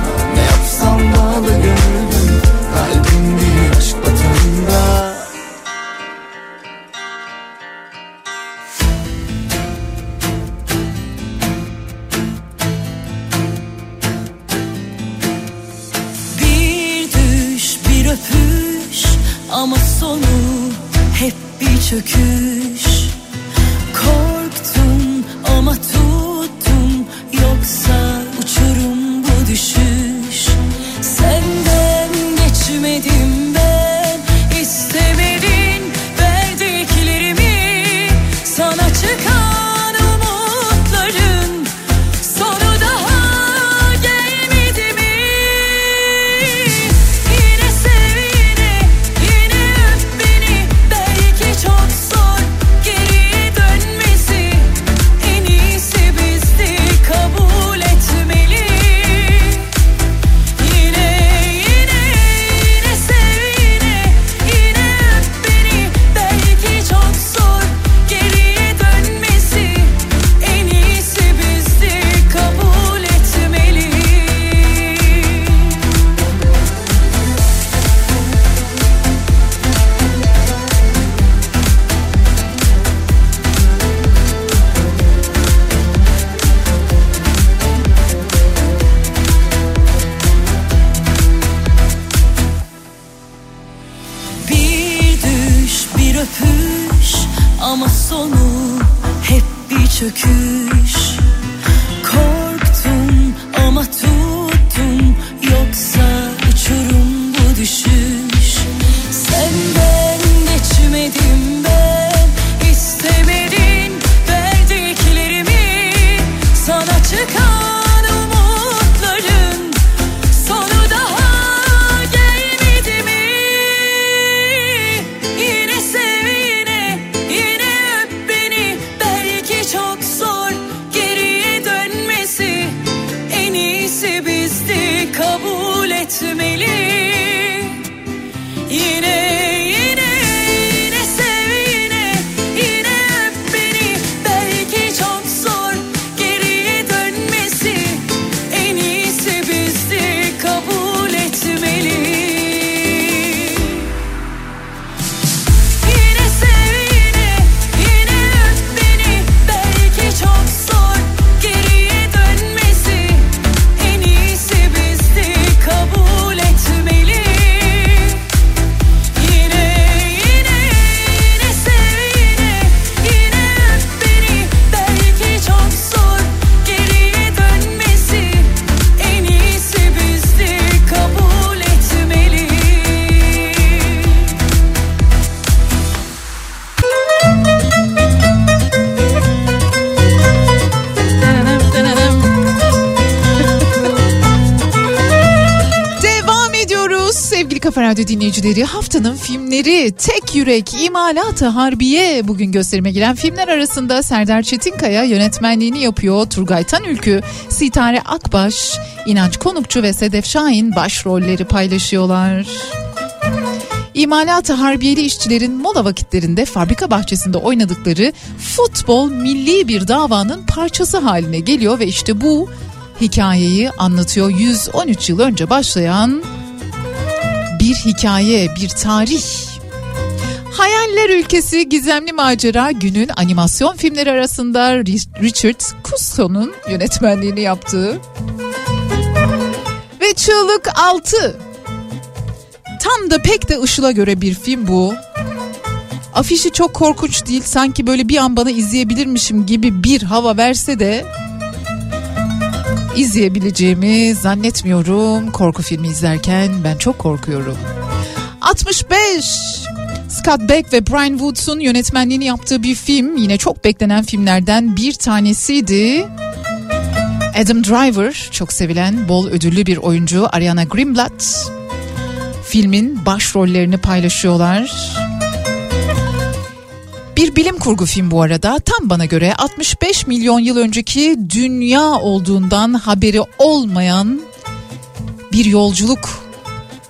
Radyo dinleyicileri. Haftanın filmleri Tek Yürek, İmalat-ı Harbiye bugün gösterime giren filmler arasında Serdar Çetinkaya yönetmenliğini yapıyor. Turgay Tanülkü, Sitare Akbaş, İnanç Konukçu ve Sedef Şahin başrolleri paylaşıyorlar. İmalat-ı harbiyeli işçilerin mola vakitlerinde fabrika bahçesinde oynadıkları futbol milli bir davanın parçası haline geliyor ve işte bu hikayeyi anlatıyor 113 yıl önce başlayan bir hikaye, bir tarih. Hayaller Ülkesi Gizemli Macera günün animasyon filmleri arasında Richard Cusco'nun yönetmenliğini yaptığı ve Çığlık 6 Tam da pek de Işıl'a göre bir film bu. Afişi çok korkunç değil. Sanki böyle bir an bana izleyebilirmişim gibi bir hava verse de izleyebileceğimi zannetmiyorum. Korku filmi izlerken ben çok korkuyorum. 65 Scott Beck ve Brian Woods'un yönetmenliğini yaptığı bir film yine çok beklenen filmlerden bir tanesiydi. Adam Driver çok sevilen bol ödüllü bir oyuncu Ariana Greenblatt filmin başrollerini paylaşıyorlar. Bir bilim kurgu film bu arada tam bana göre 65 milyon yıl önceki dünya olduğundan haberi olmayan bir yolculuk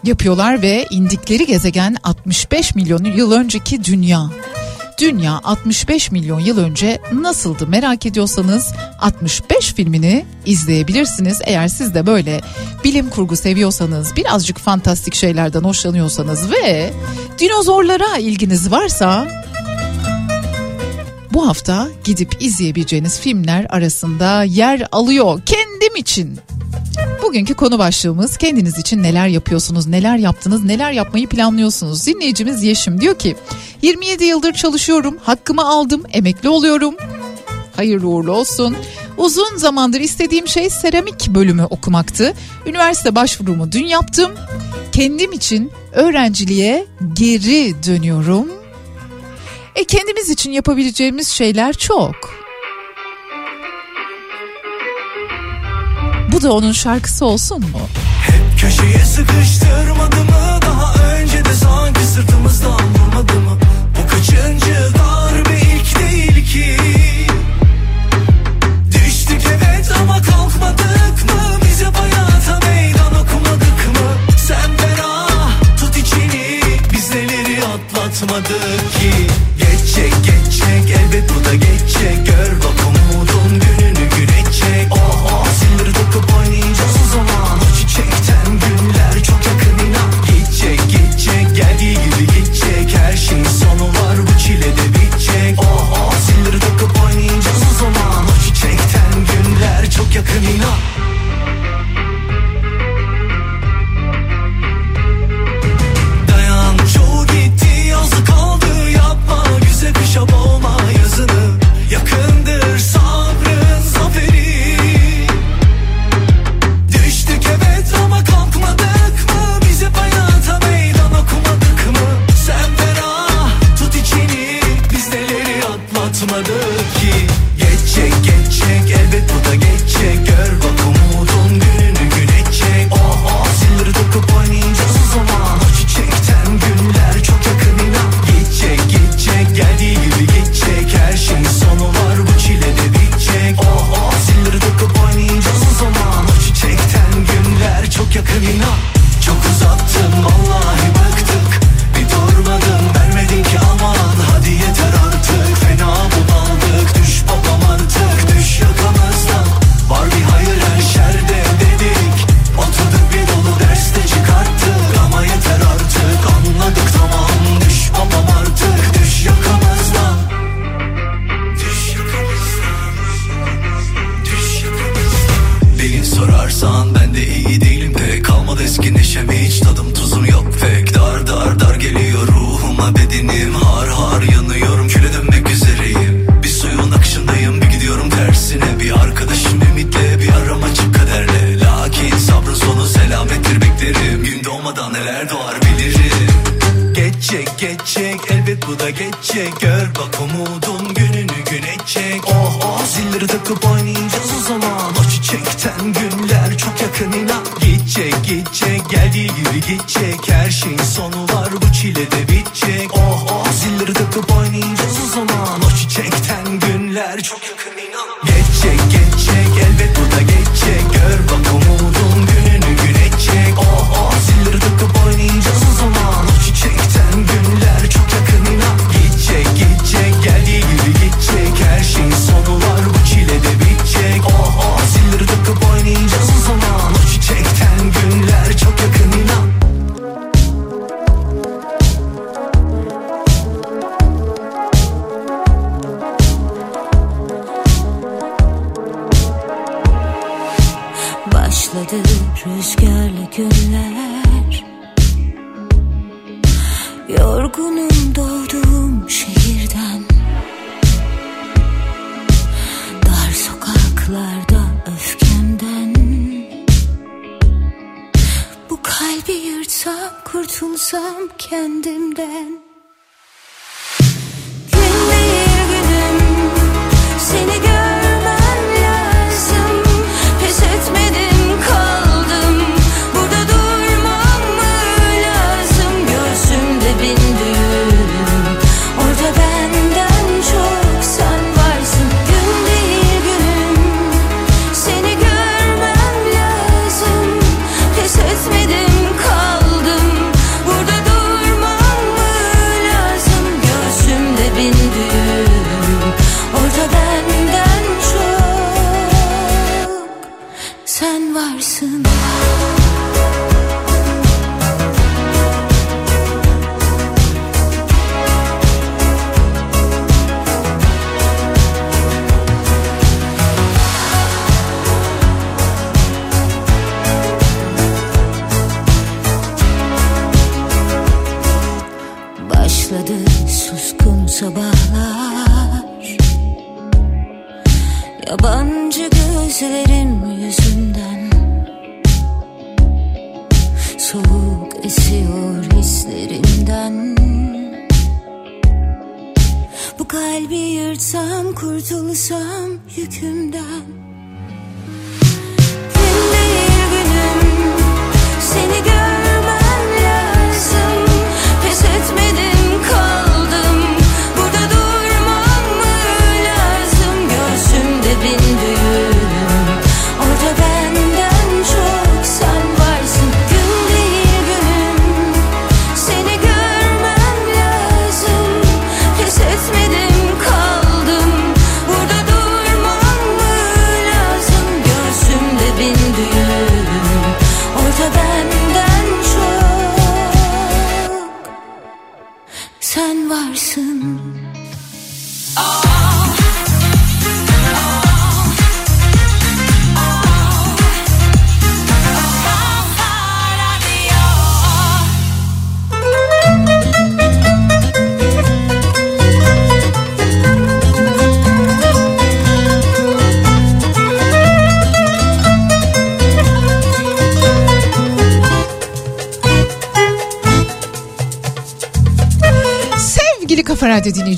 yapıyorlar ve indikleri gezegen 65 milyon yıl önceki dünya. Dünya 65 milyon yıl önce nasıldı merak ediyorsanız 65 filmini izleyebilirsiniz. Eğer siz de böyle bilim kurgu seviyorsanız, birazcık fantastik şeylerden hoşlanıyorsanız ve dinozorlara ilginiz varsa bu hafta gidip izleyebileceğiniz filmler arasında yer alıyor. Kendim için Bugünkü konu başlığımız kendiniz için neler yapıyorsunuz, neler yaptınız, neler yapmayı planlıyorsunuz. Dinleyicimiz Yeşim diyor ki 27 yıldır çalışıyorum, hakkımı aldım, emekli oluyorum. Hayırlı uğurlu olsun. Uzun zamandır istediğim şey seramik bölümü okumaktı. Üniversite başvurumu dün yaptım. Kendim için öğrenciliğe geri dönüyorum. E kendimiz için yapabileceğimiz şeyler çok. Bu da onun şarkısı olsun mu? Hep köşeye sıkıştırmadı mı? Daha önce de sanki sırtımızdan vurmadı mı? Bu kaçıncı darbe? İlk değil ki. Düştük evet ama kalkmadık mı? Biz hep hayata meydan okumadık mı? Sen ferah tut içini. Biz neleri atlatmadık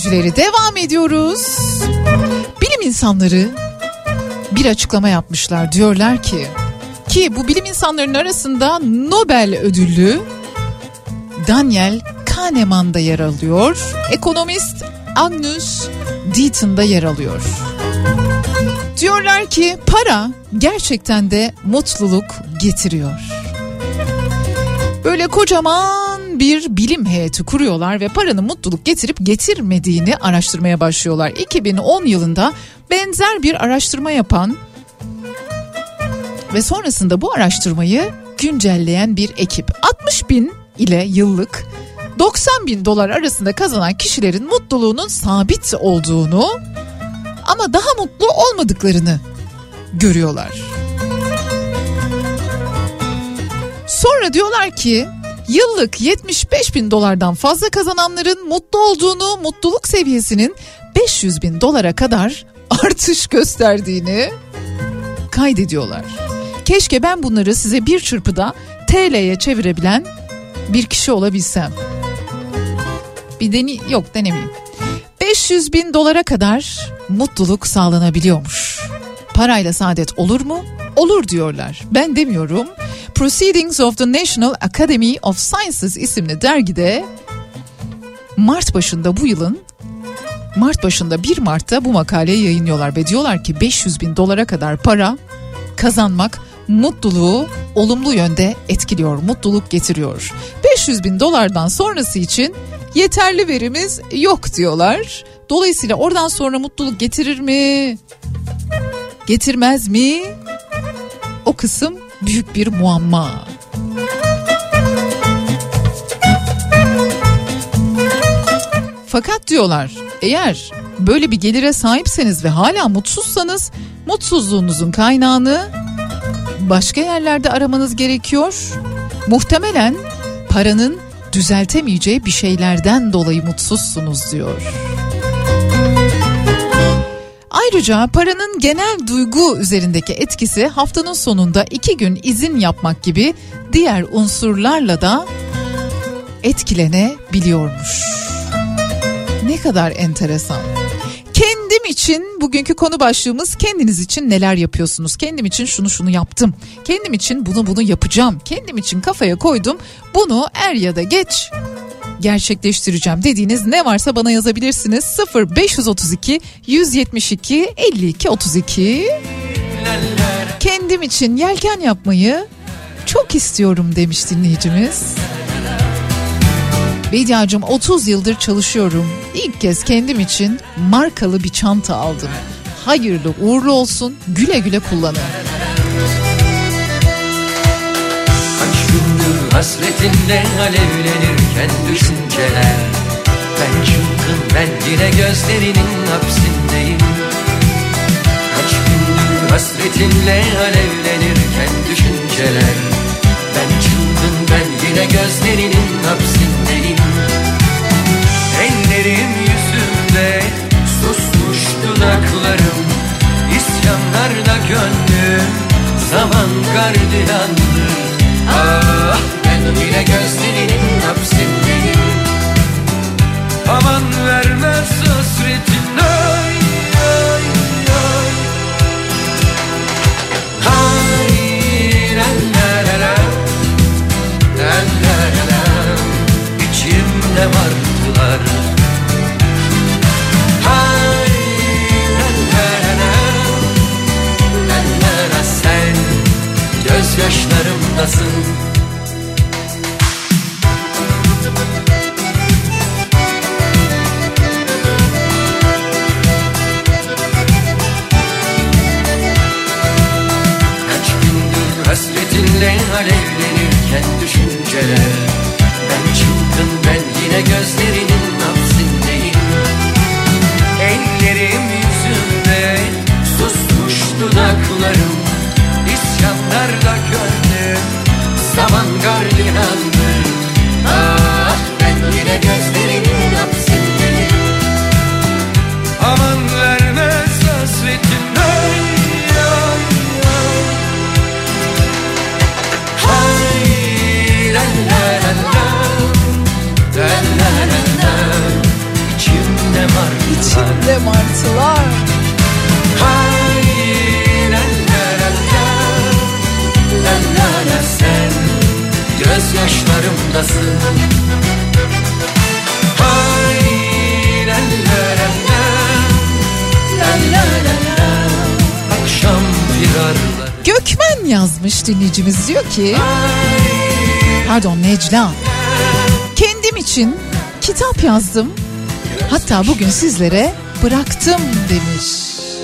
dinleyicileri devam ediyoruz. Bilim insanları bir açıklama yapmışlar. Diyorlar ki ki bu bilim insanlarının arasında Nobel ödüllü Daniel Kahneman da yer alıyor. Ekonomist Agnus Deaton da yer alıyor. Diyorlar ki para gerçekten de mutluluk getiriyor. Böyle kocaman bir bilim heyeti kuruyorlar ve paranın mutluluk getirip getirmediğini araştırmaya başlıyorlar. 2010 yılında benzer bir araştırma yapan ve sonrasında bu araştırmayı güncelleyen bir ekip 60 bin ile yıllık 90 bin dolar arasında kazanan kişilerin mutluluğunun sabit olduğunu ama daha mutlu olmadıklarını görüyorlar. Sonra diyorlar ki yıllık 75 bin dolardan fazla kazananların mutlu olduğunu, mutluluk seviyesinin 500 bin dolara kadar [laughs] artış gösterdiğini kaydediyorlar. Keşke ben bunları size bir çırpıda TL'ye çevirebilen bir kişi olabilsem. Bir deni yok denemeyeyim. 500 bin dolara kadar mutluluk sağlanabiliyormuş. Parayla saadet olur mu? Olur diyorlar. Ben demiyorum. Proceedings of the National Academy of Sciences isimli dergide Mart başında bu yılın Mart başında 1 Mart'ta bu makaleyi yayınlıyorlar ve diyorlar ki 500 bin dolara kadar para kazanmak mutluluğu olumlu yönde etkiliyor, mutluluk getiriyor. 500 bin dolardan sonrası için yeterli verimiz yok diyorlar. Dolayısıyla oradan sonra mutluluk getirir mi? Getirmez mi? O kısım büyük bir muamma. Fakat diyorlar eğer böyle bir gelire sahipseniz ve hala mutsuzsanız mutsuzluğunuzun kaynağını başka yerlerde aramanız gerekiyor. Muhtemelen paranın düzeltemeyeceği bir şeylerden dolayı mutsuzsunuz diyor. Ayrıca paranın genel duygu üzerindeki etkisi haftanın sonunda iki gün izin yapmak gibi diğer unsurlarla da etkilenebiliyormuş. Ne kadar enteresan. Kendim için bugünkü konu başlığımız kendiniz için neler yapıyorsunuz? Kendim için şunu şunu yaptım. Kendim için bunu bunu yapacağım. Kendim için kafaya koydum. Bunu er ya da geç gerçekleştireceğim dediğiniz ne varsa bana yazabilirsiniz. 0 532 172 52 32 Kendim için yelken yapmayı çok istiyorum demiş dinleyicimiz. Bediacığım 30 yıldır çalışıyorum. İlk kez kendim için markalı bir çanta aldım. Hayırlı uğurlu olsun güle güle kullanın. Hasretinle alevlenirken düşünceler. Ben çılgın ben yine gözlerinin hapsindeyim. Kaç gündür hasretinle alevlenirken düşünceler. Ben çılgın ben yine gözlerinin hapsindeyim. Ellerim yüzümde susmuş dudaklarım. İsyanlarda gönlüm zaman gardiyandır Ah yine gözlerinin hapsindeyim Aman vermez hasretin ay ay ay. Hay la la la la. La la alevlenirken düşünceler Ben çılgın ben yine gözlerinin hapsindeyim. Ellerim yüzümde susmuş dudaklarım. İsyanlarda gönlüm zaman gardiyandır dinleyicimiz diyor ki pardon Necla kendim için kitap yazdım hatta bugün sizlere bıraktım demiş.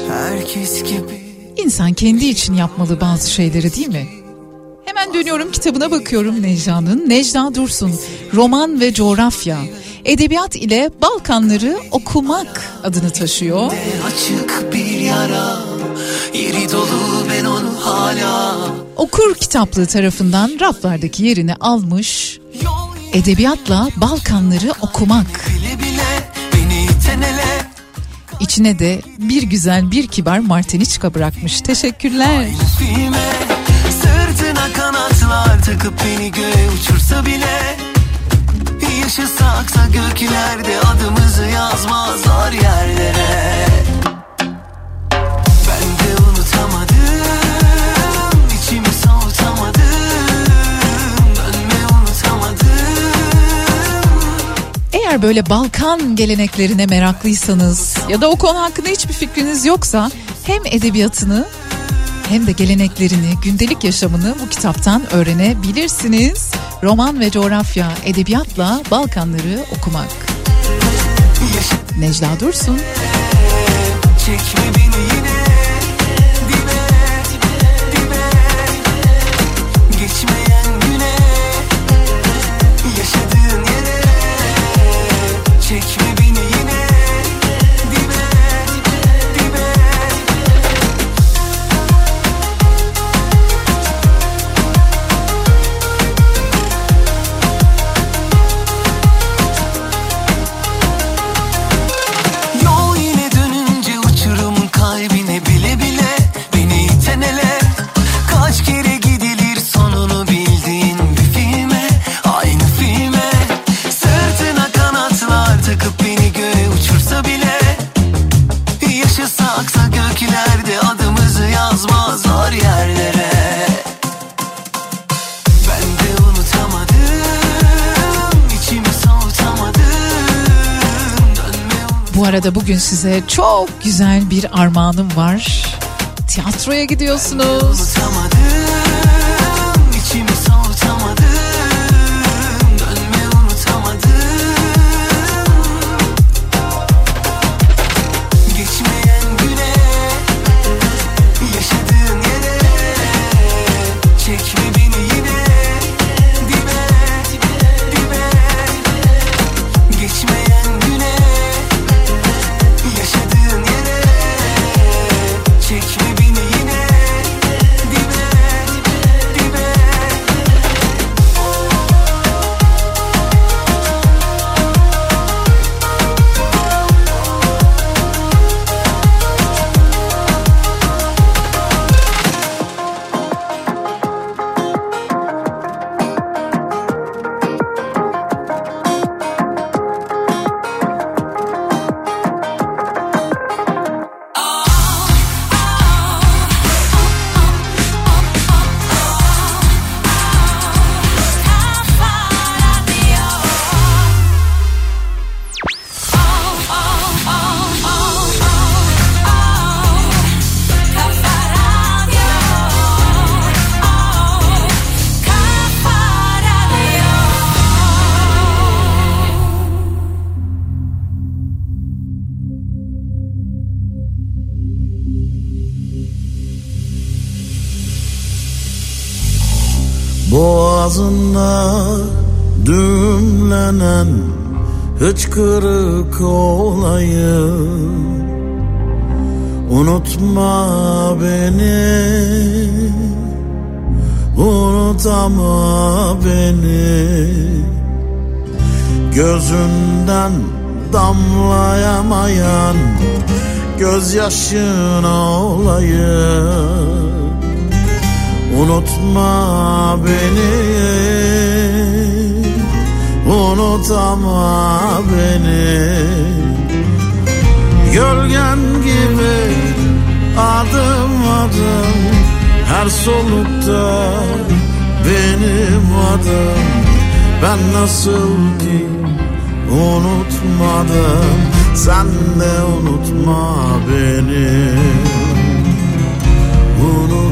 Herkes gibi İnsan kendi için yapmalı bazı şeyleri değil mi? Hemen dönüyorum kitabına bakıyorum Necla'nın. Necla Dursun, Roman ve Coğrafya. Edebiyat ile Balkanları okumak adını taşıyor. açık bir yara Yeri dolu hala Okur kitaplığı tarafından raflardaki yerini almış. Edebiyatla Balkanları okumak. İçine de bir güzel bir kibar Martiniçka bırakmış. Teşekkürler. Sırtına kanatlar takıp beni göğe uçursa bile Yaşasaksa göklerde adımızı yazmazlar yerlere Eğer böyle Balkan geleneklerine meraklıysanız ya da o konu hakkında hiçbir fikriniz yoksa hem edebiyatını hem de geleneklerini, gündelik yaşamını bu kitaptan öğrenebilirsiniz. Roman ve coğrafya, edebiyatla Balkanları okumak. Necla Dursun. Çekme beni arada bugün size çok güzel bir armağanım var. Tiyatroya gidiyorsunuz. Boğazında düğümlenen hıçkırık olayım Unutma beni Unutama beni. Gözünden damlayamayan Gözyaşına olayım Unutma beni. Unutama beni. Gölgen gibi adım adım Her solukta benim adım. Ben nasıl ki unutmadım Sen de unutma beni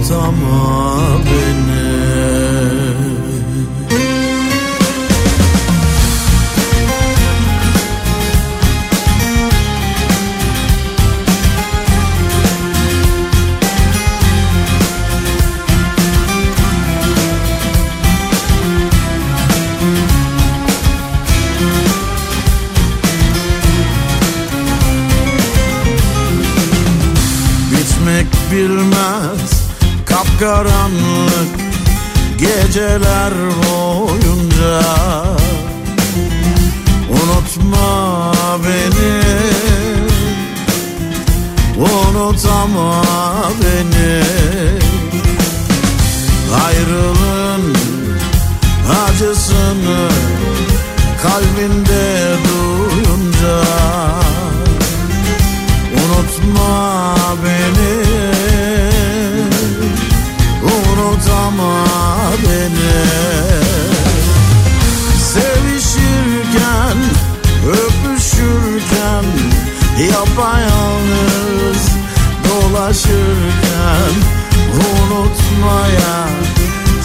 Unutama beni kapkaranlık geceler boyunca. Unutma beni Unutama beni. Ayrılığın acısını kalbinde duyunca. Unutma beni Unutama beni Sevişirken Öpüşürken Yapayalnız Dolaşırken Unutmaya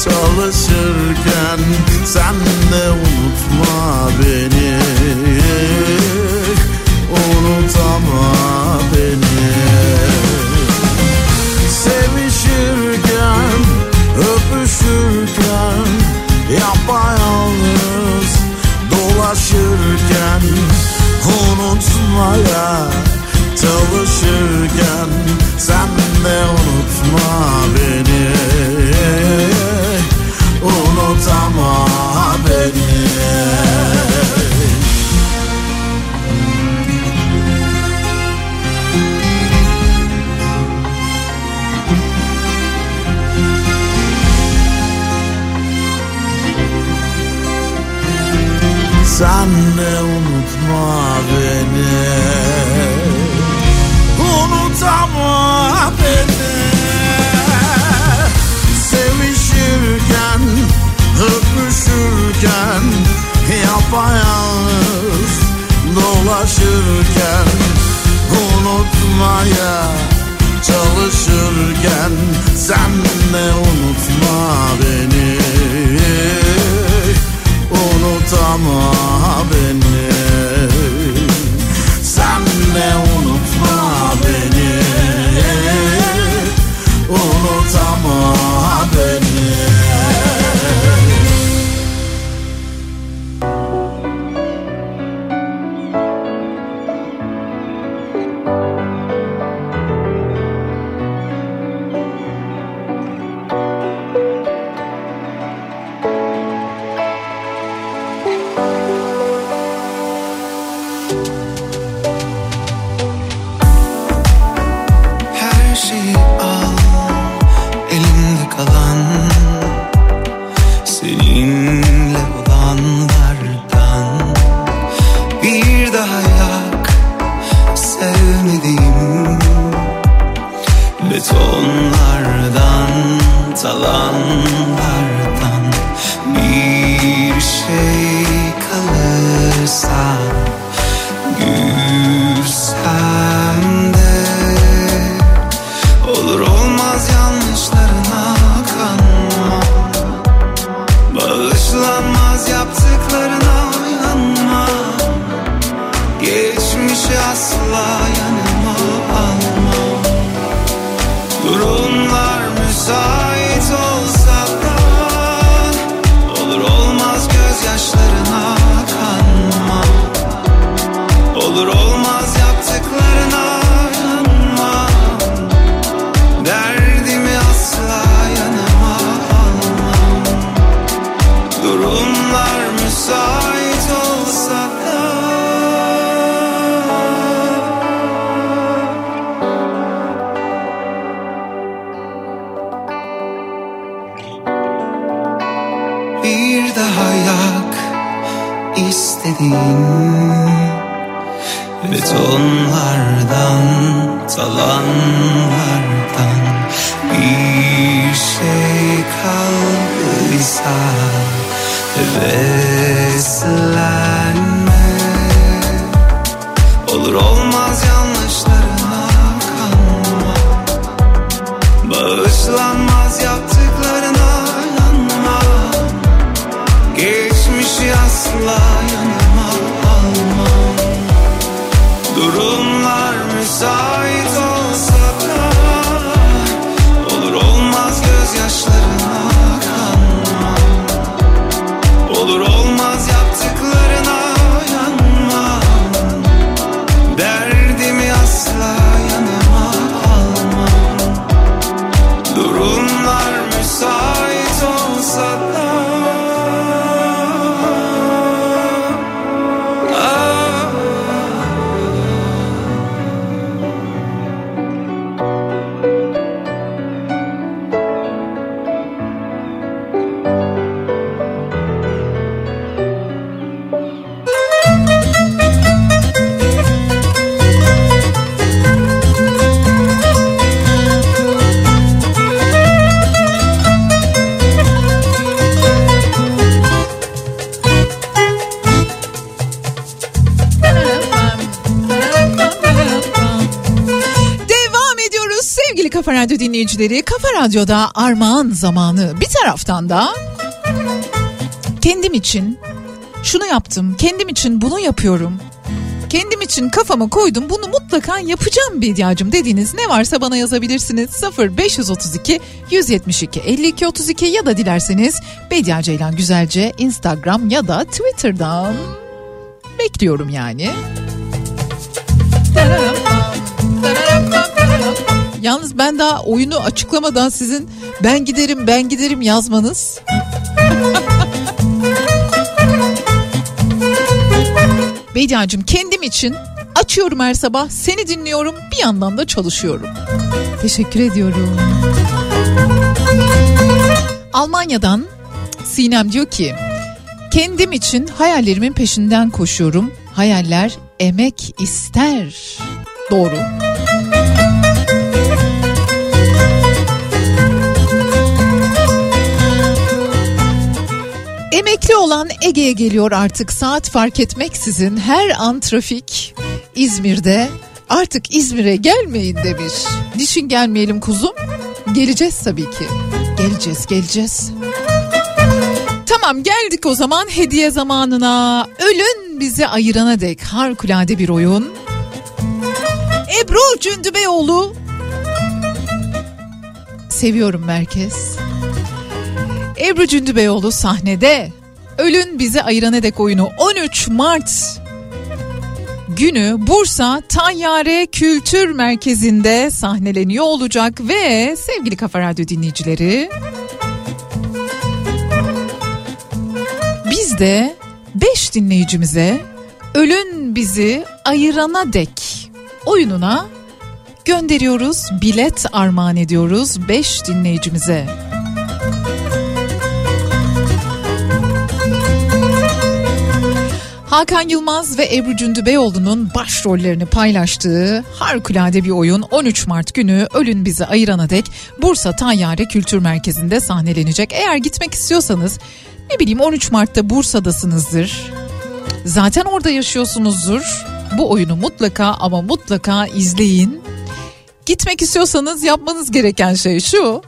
Çalışırken Sen de unutma beni. Unutama Unutmaya Çalışırken Sen de Dolaşırken unutmaya çalışırken sen de unutma beni. Unutama beni kaldıysa heveslenme Olur olmaz yanlışlarına kanma Bağışlanmaz dinleyicileri. Kafa Radyo'da armağan zamanı. Bir taraftan da kendim için şunu yaptım, kendim için bunu yapıyorum. Kendim için kafama koydum bunu mutlaka yapacağım Bediacım dediğiniz ne varsa bana yazabilirsiniz 0532 172 52 32 ya da dilerseniz Bedia Ceylan Güzelce Instagram ya da Twitter'dan bekliyorum yani. Yalnız ben daha oyunu açıklamadan sizin ben giderim ben giderim yazmanız. [laughs] Bediacığım kendim için açıyorum her sabah seni dinliyorum bir yandan da çalışıyorum. Teşekkür ediyorum. Almanya'dan Sinem diyor ki kendim için hayallerimin peşinden koşuyorum. Hayaller emek ister. Doğru. Emekli olan Ege'ye geliyor artık saat fark etmeksizin her an trafik İzmir'de Artık İzmir'e gelmeyin demiş. Niçin gelmeyelim kuzum? Geleceğiz tabii ki. Geleceğiz, geleceğiz. Tamam geldik o zaman hediye zamanına. Ölün bizi ayırana dek harikulade bir oyun. Ebru Cündübeyoğlu. Seviyorum merkez. Ebru Cündübeyoğlu sahnede. Ölün bizi ayırana dek oyunu 13 Mart günü Bursa Tayyare Kültür Merkezi'nde sahneleniyor olacak ve sevgili Kafa Radyo dinleyicileri biz de 5 dinleyicimize Ölün Bizi Ayırana Dek oyununa gönderiyoruz. Bilet armağan ediyoruz 5 dinleyicimize. Hakan Yılmaz ve Ebru Cündübeyoğlu'nun başrollerini paylaştığı harikulade bir oyun 13 Mart günü Ölün Bizi Ayırana Dek Bursa Tayyare Kültür Merkezi'nde sahnelenecek. Eğer gitmek istiyorsanız ne bileyim 13 Mart'ta Bursa'dasınızdır. Zaten orada yaşıyorsunuzdur. Bu oyunu mutlaka ama mutlaka izleyin. Gitmek istiyorsanız yapmanız gereken şey şu.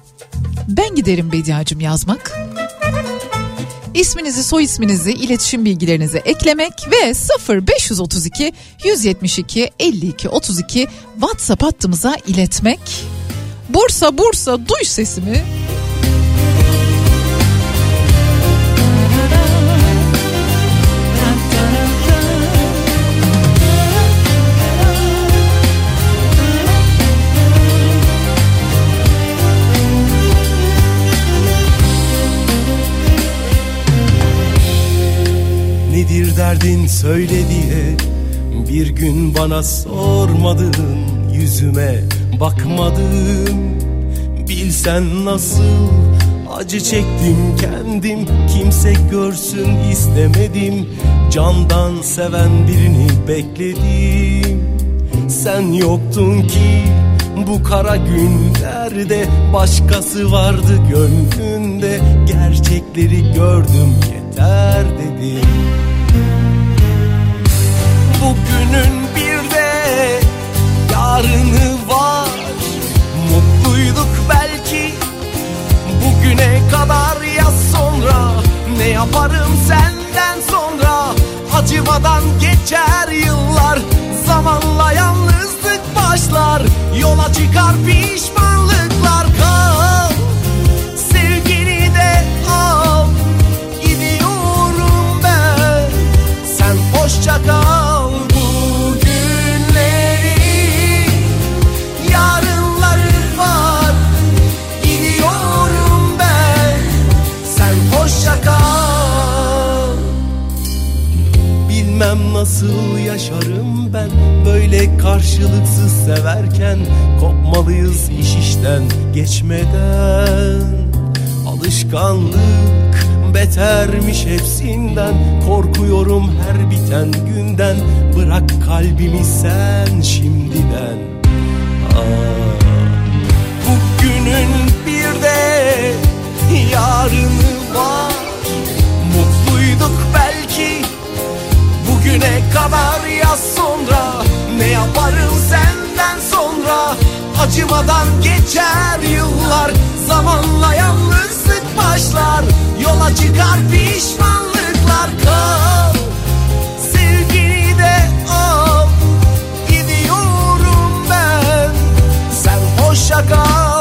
Ben giderim Bediacım yazmak. İsminizi, soy isminizi, iletişim bilgilerinizi eklemek ve 0532 172 52 32 WhatsApp hattımıza iletmek. Bursa Bursa duy sesimi. Nedir derdin söyle diye Bir gün bana sormadın Yüzüme bakmadın. Bilsen nasıl acı çektim kendim Kimse görsün istemedim. Candan seven birini bekledim. Sen yoktun ki bu kara günlerde Başkası vardı gönlünde. Gerçekleri gördüm yeter dedim Bugünün bir de yarını var. Mutluyduk belki bugüne kadar ya sonra Ne yaparım senden sonra? Acımadan geçer yıllar Zamanla yalnızlık başlar Yola çıkar pişmanlıklar. Kal Sevgini de al Gidiyorum ben. Sen hoşça kal nasıl yaşarım ben? Böyle karşılıksız severken Kopmalıyız iş işten geçmeden. Alışkanlık betermiş hepsinden. Korkuyorum her biten günden. Bırak kalbimi sen şimdiden. Aa, Bugünün bir de yarını var. Mutluyduk belki Bugüne kadar ya sonra. Ne yaparım senden sonra? Acımadan geçer yıllar. Zamanla yalnızlık başlar. Yola çıkar pişmanlıklar. Kal Sevgini de al. Gidiyorum ben. Sen hoşça kal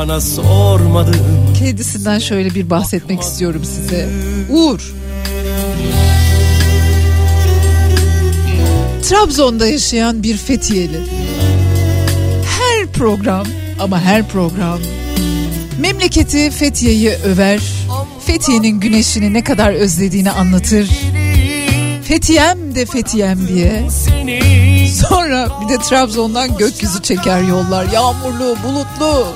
bana sormadın Kendisinden şöyle bir bahsetmek istiyorum size. Uğur. Trabzon'da yaşayan bir Fethiyeli. Her program ama her program memleketi Fethiye'yi över. Fethiye'nin güneşini ne kadar özlediğini anlatır. Fethiye'm de Fethiye'm diye. Sonra bir de Trabzon'dan gökyüzü çeker yollar. Yağmurlu, bulutlu.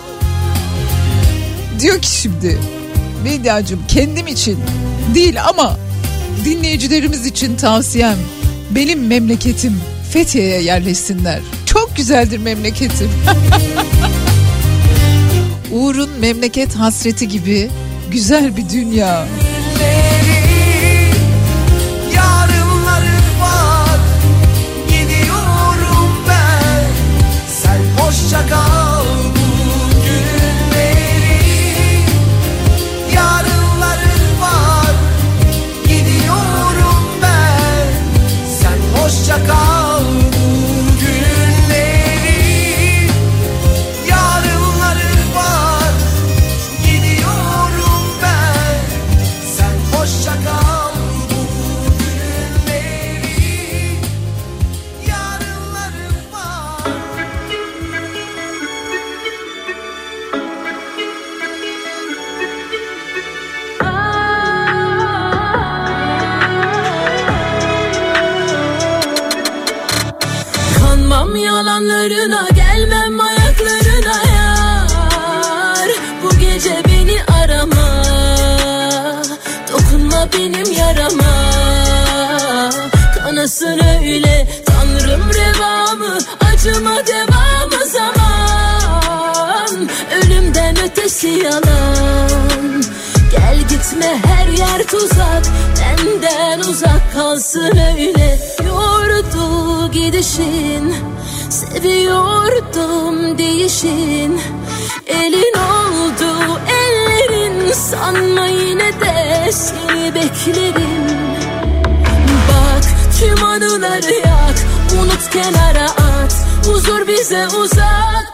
Diyor ki şimdi Medyacığım kendim için değil ama dinleyicilerimiz için tavsiyem benim memleketim Fethiye'ye yerleşsinler. Çok güzeldir memleketim. [laughs] Uğur'un memleket hasreti gibi güzel bir dünya. Gitme her yer tuzak. Benden uzak kalsın öyle. Yordu gidişin Seviyordum değişin. Elin oldu ellerin. Sanma yine de seni beklerim. Bak tüm anıları yak. Unut kenara at. Huzur bize uzak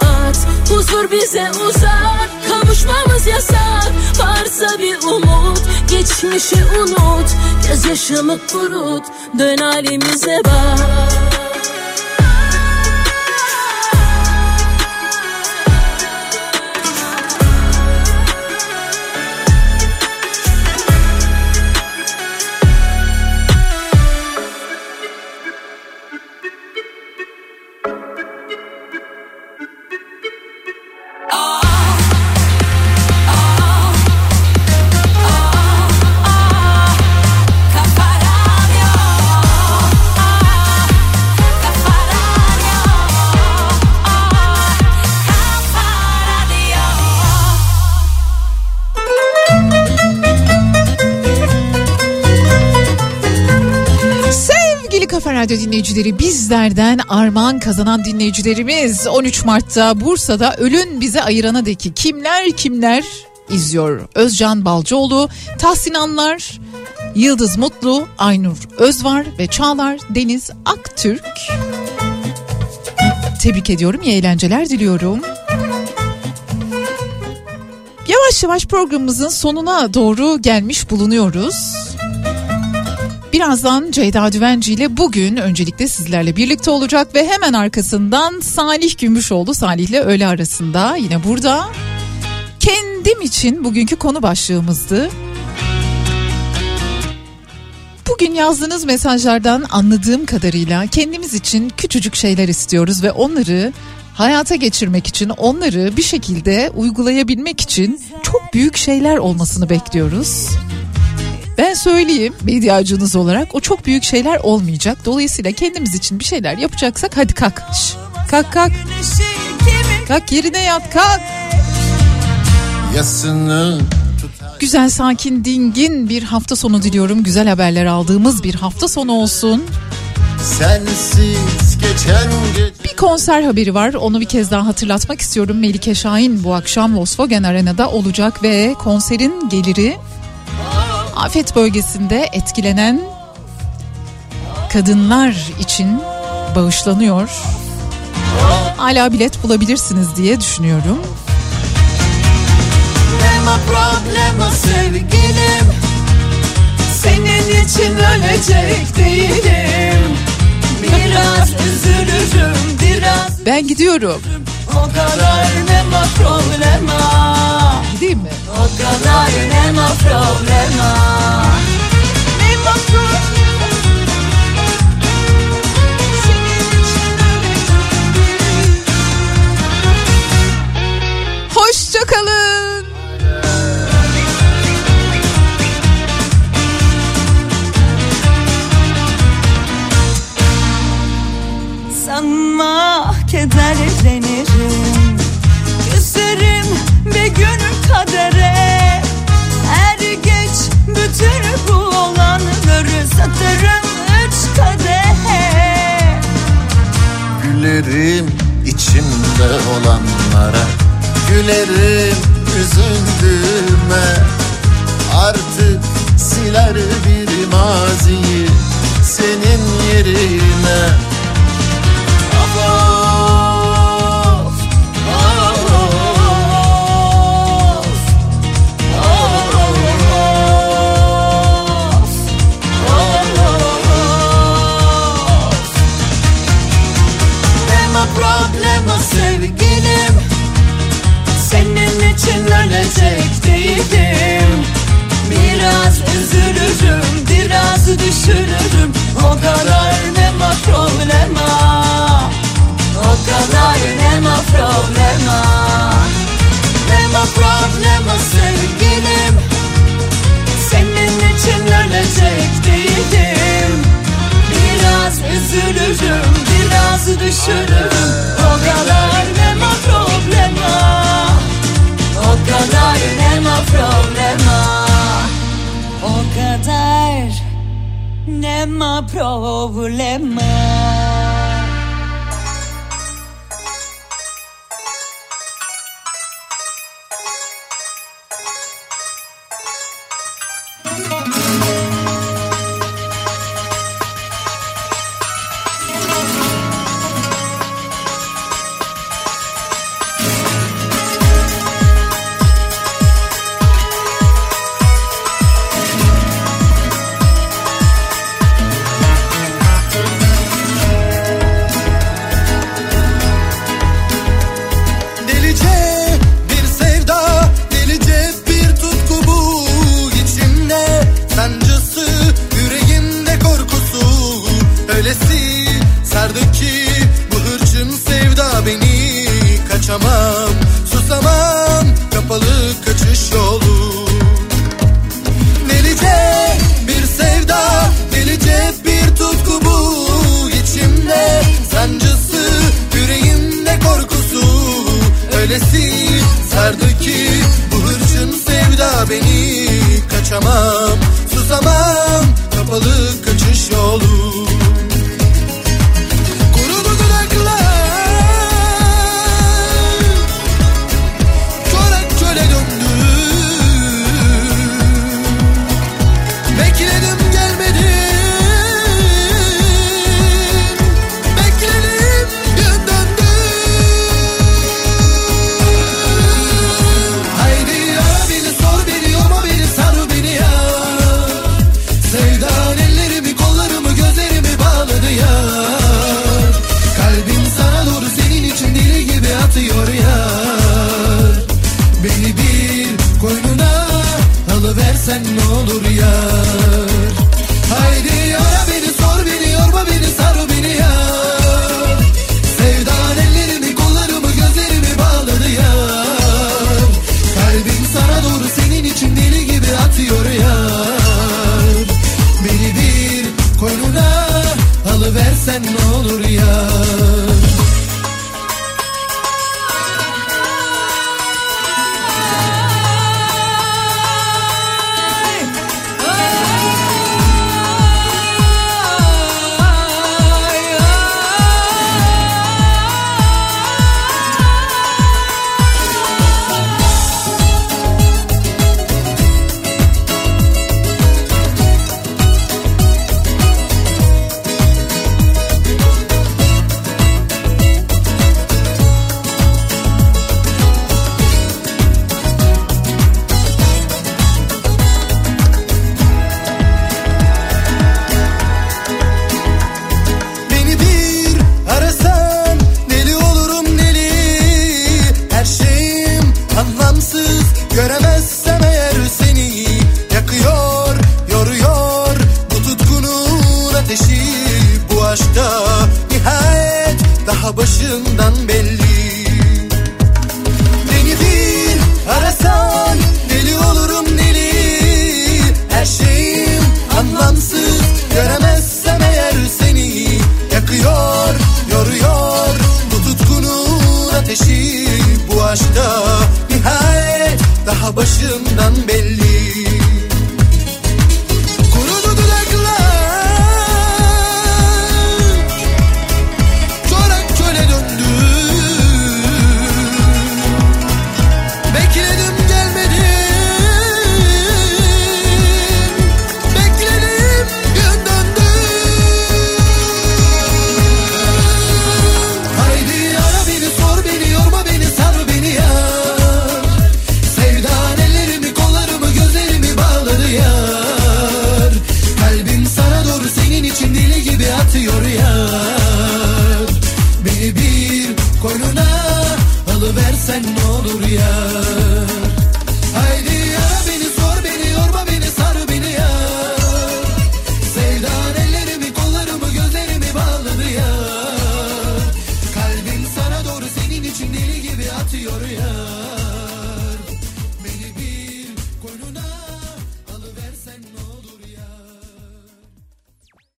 Huzur bize uzak Kavuşmamız yasak. Varsa bir umut Geçmişi unut. Gözyaşımı kurut Dön halimize bak dinleyicileri bizlerden armağan kazanan dinleyicilerimiz 13 Mart'ta Bursa'da ölün bize ayırana deki kimler kimler izliyor. Özcan Balcıoğlu, Tahsinanlar, Yıldız Mutlu, Aynur Özvar ve Çağlar Deniz Aktürk. Tebrik ediyorum, iyi eğlenceler diliyorum. Yavaş yavaş programımızın sonuna doğru gelmiş bulunuyoruz. Birazdan Ceyda Düvenci ile bugün öncelikle sizlerle birlikte olacak ve hemen arkasından Salih Gümüşoğlu Salih ile öğle arasında yine burada. Kendim için bugünkü konu başlığımızdı. Bugün yazdığınız mesajlardan anladığım kadarıyla kendimiz için küçücük şeyler istiyoruz ve onları hayata geçirmek için onları bir şekilde uygulayabilmek için çok büyük şeyler olmasını bekliyoruz. Ben söyleyeyim medyacınız olarak o çok büyük şeyler olmayacak. Dolayısıyla kendimiz için bir şeyler yapacaksak hadi kalk. Şş, kalk kalk. Kalk yerine yat kalk. Yasını Güzel, sakin, dingin bir hafta sonu diliyorum. Güzel haberler aldığımız bir hafta sonu olsun. sensiz geçen gece Bir konser haberi var. Onu bir kez daha hatırlatmak istiyorum. Melike Şahin bu akşam Volkswagen Arena'da olacak ve konserin geliri afet bölgesinde etkilenen kadınlar için bağışlanıyor. Hala bilet bulabilirsiniz diye düşünüyorum. Problema problema sevgilim Senin için ölecek değilim Biraz üzülürüm biraz Ben gidiyorum. O kadar nema problema Gideyim mi? O kadar nema problema Nema Hoşçakalın. Sanma kederlenirim Küserim bir gün kadere. Er geç bütün bu olanları satarım üç kadehe. Gülerim içimde olanlara Gülerim üzüldüğüme. Artık siler bir maziyi Senin yerine Ölecek değilim. Biraz üzülürüm biraz düşünürüm. O kadar nema problema. O kadar nema problema. Nema problema sevgilim. Senin için ölecek değilim. Biraz üzülürüm, biraz düşünürüm. O kadar nema problema O kadar nema problema O kadar nema problema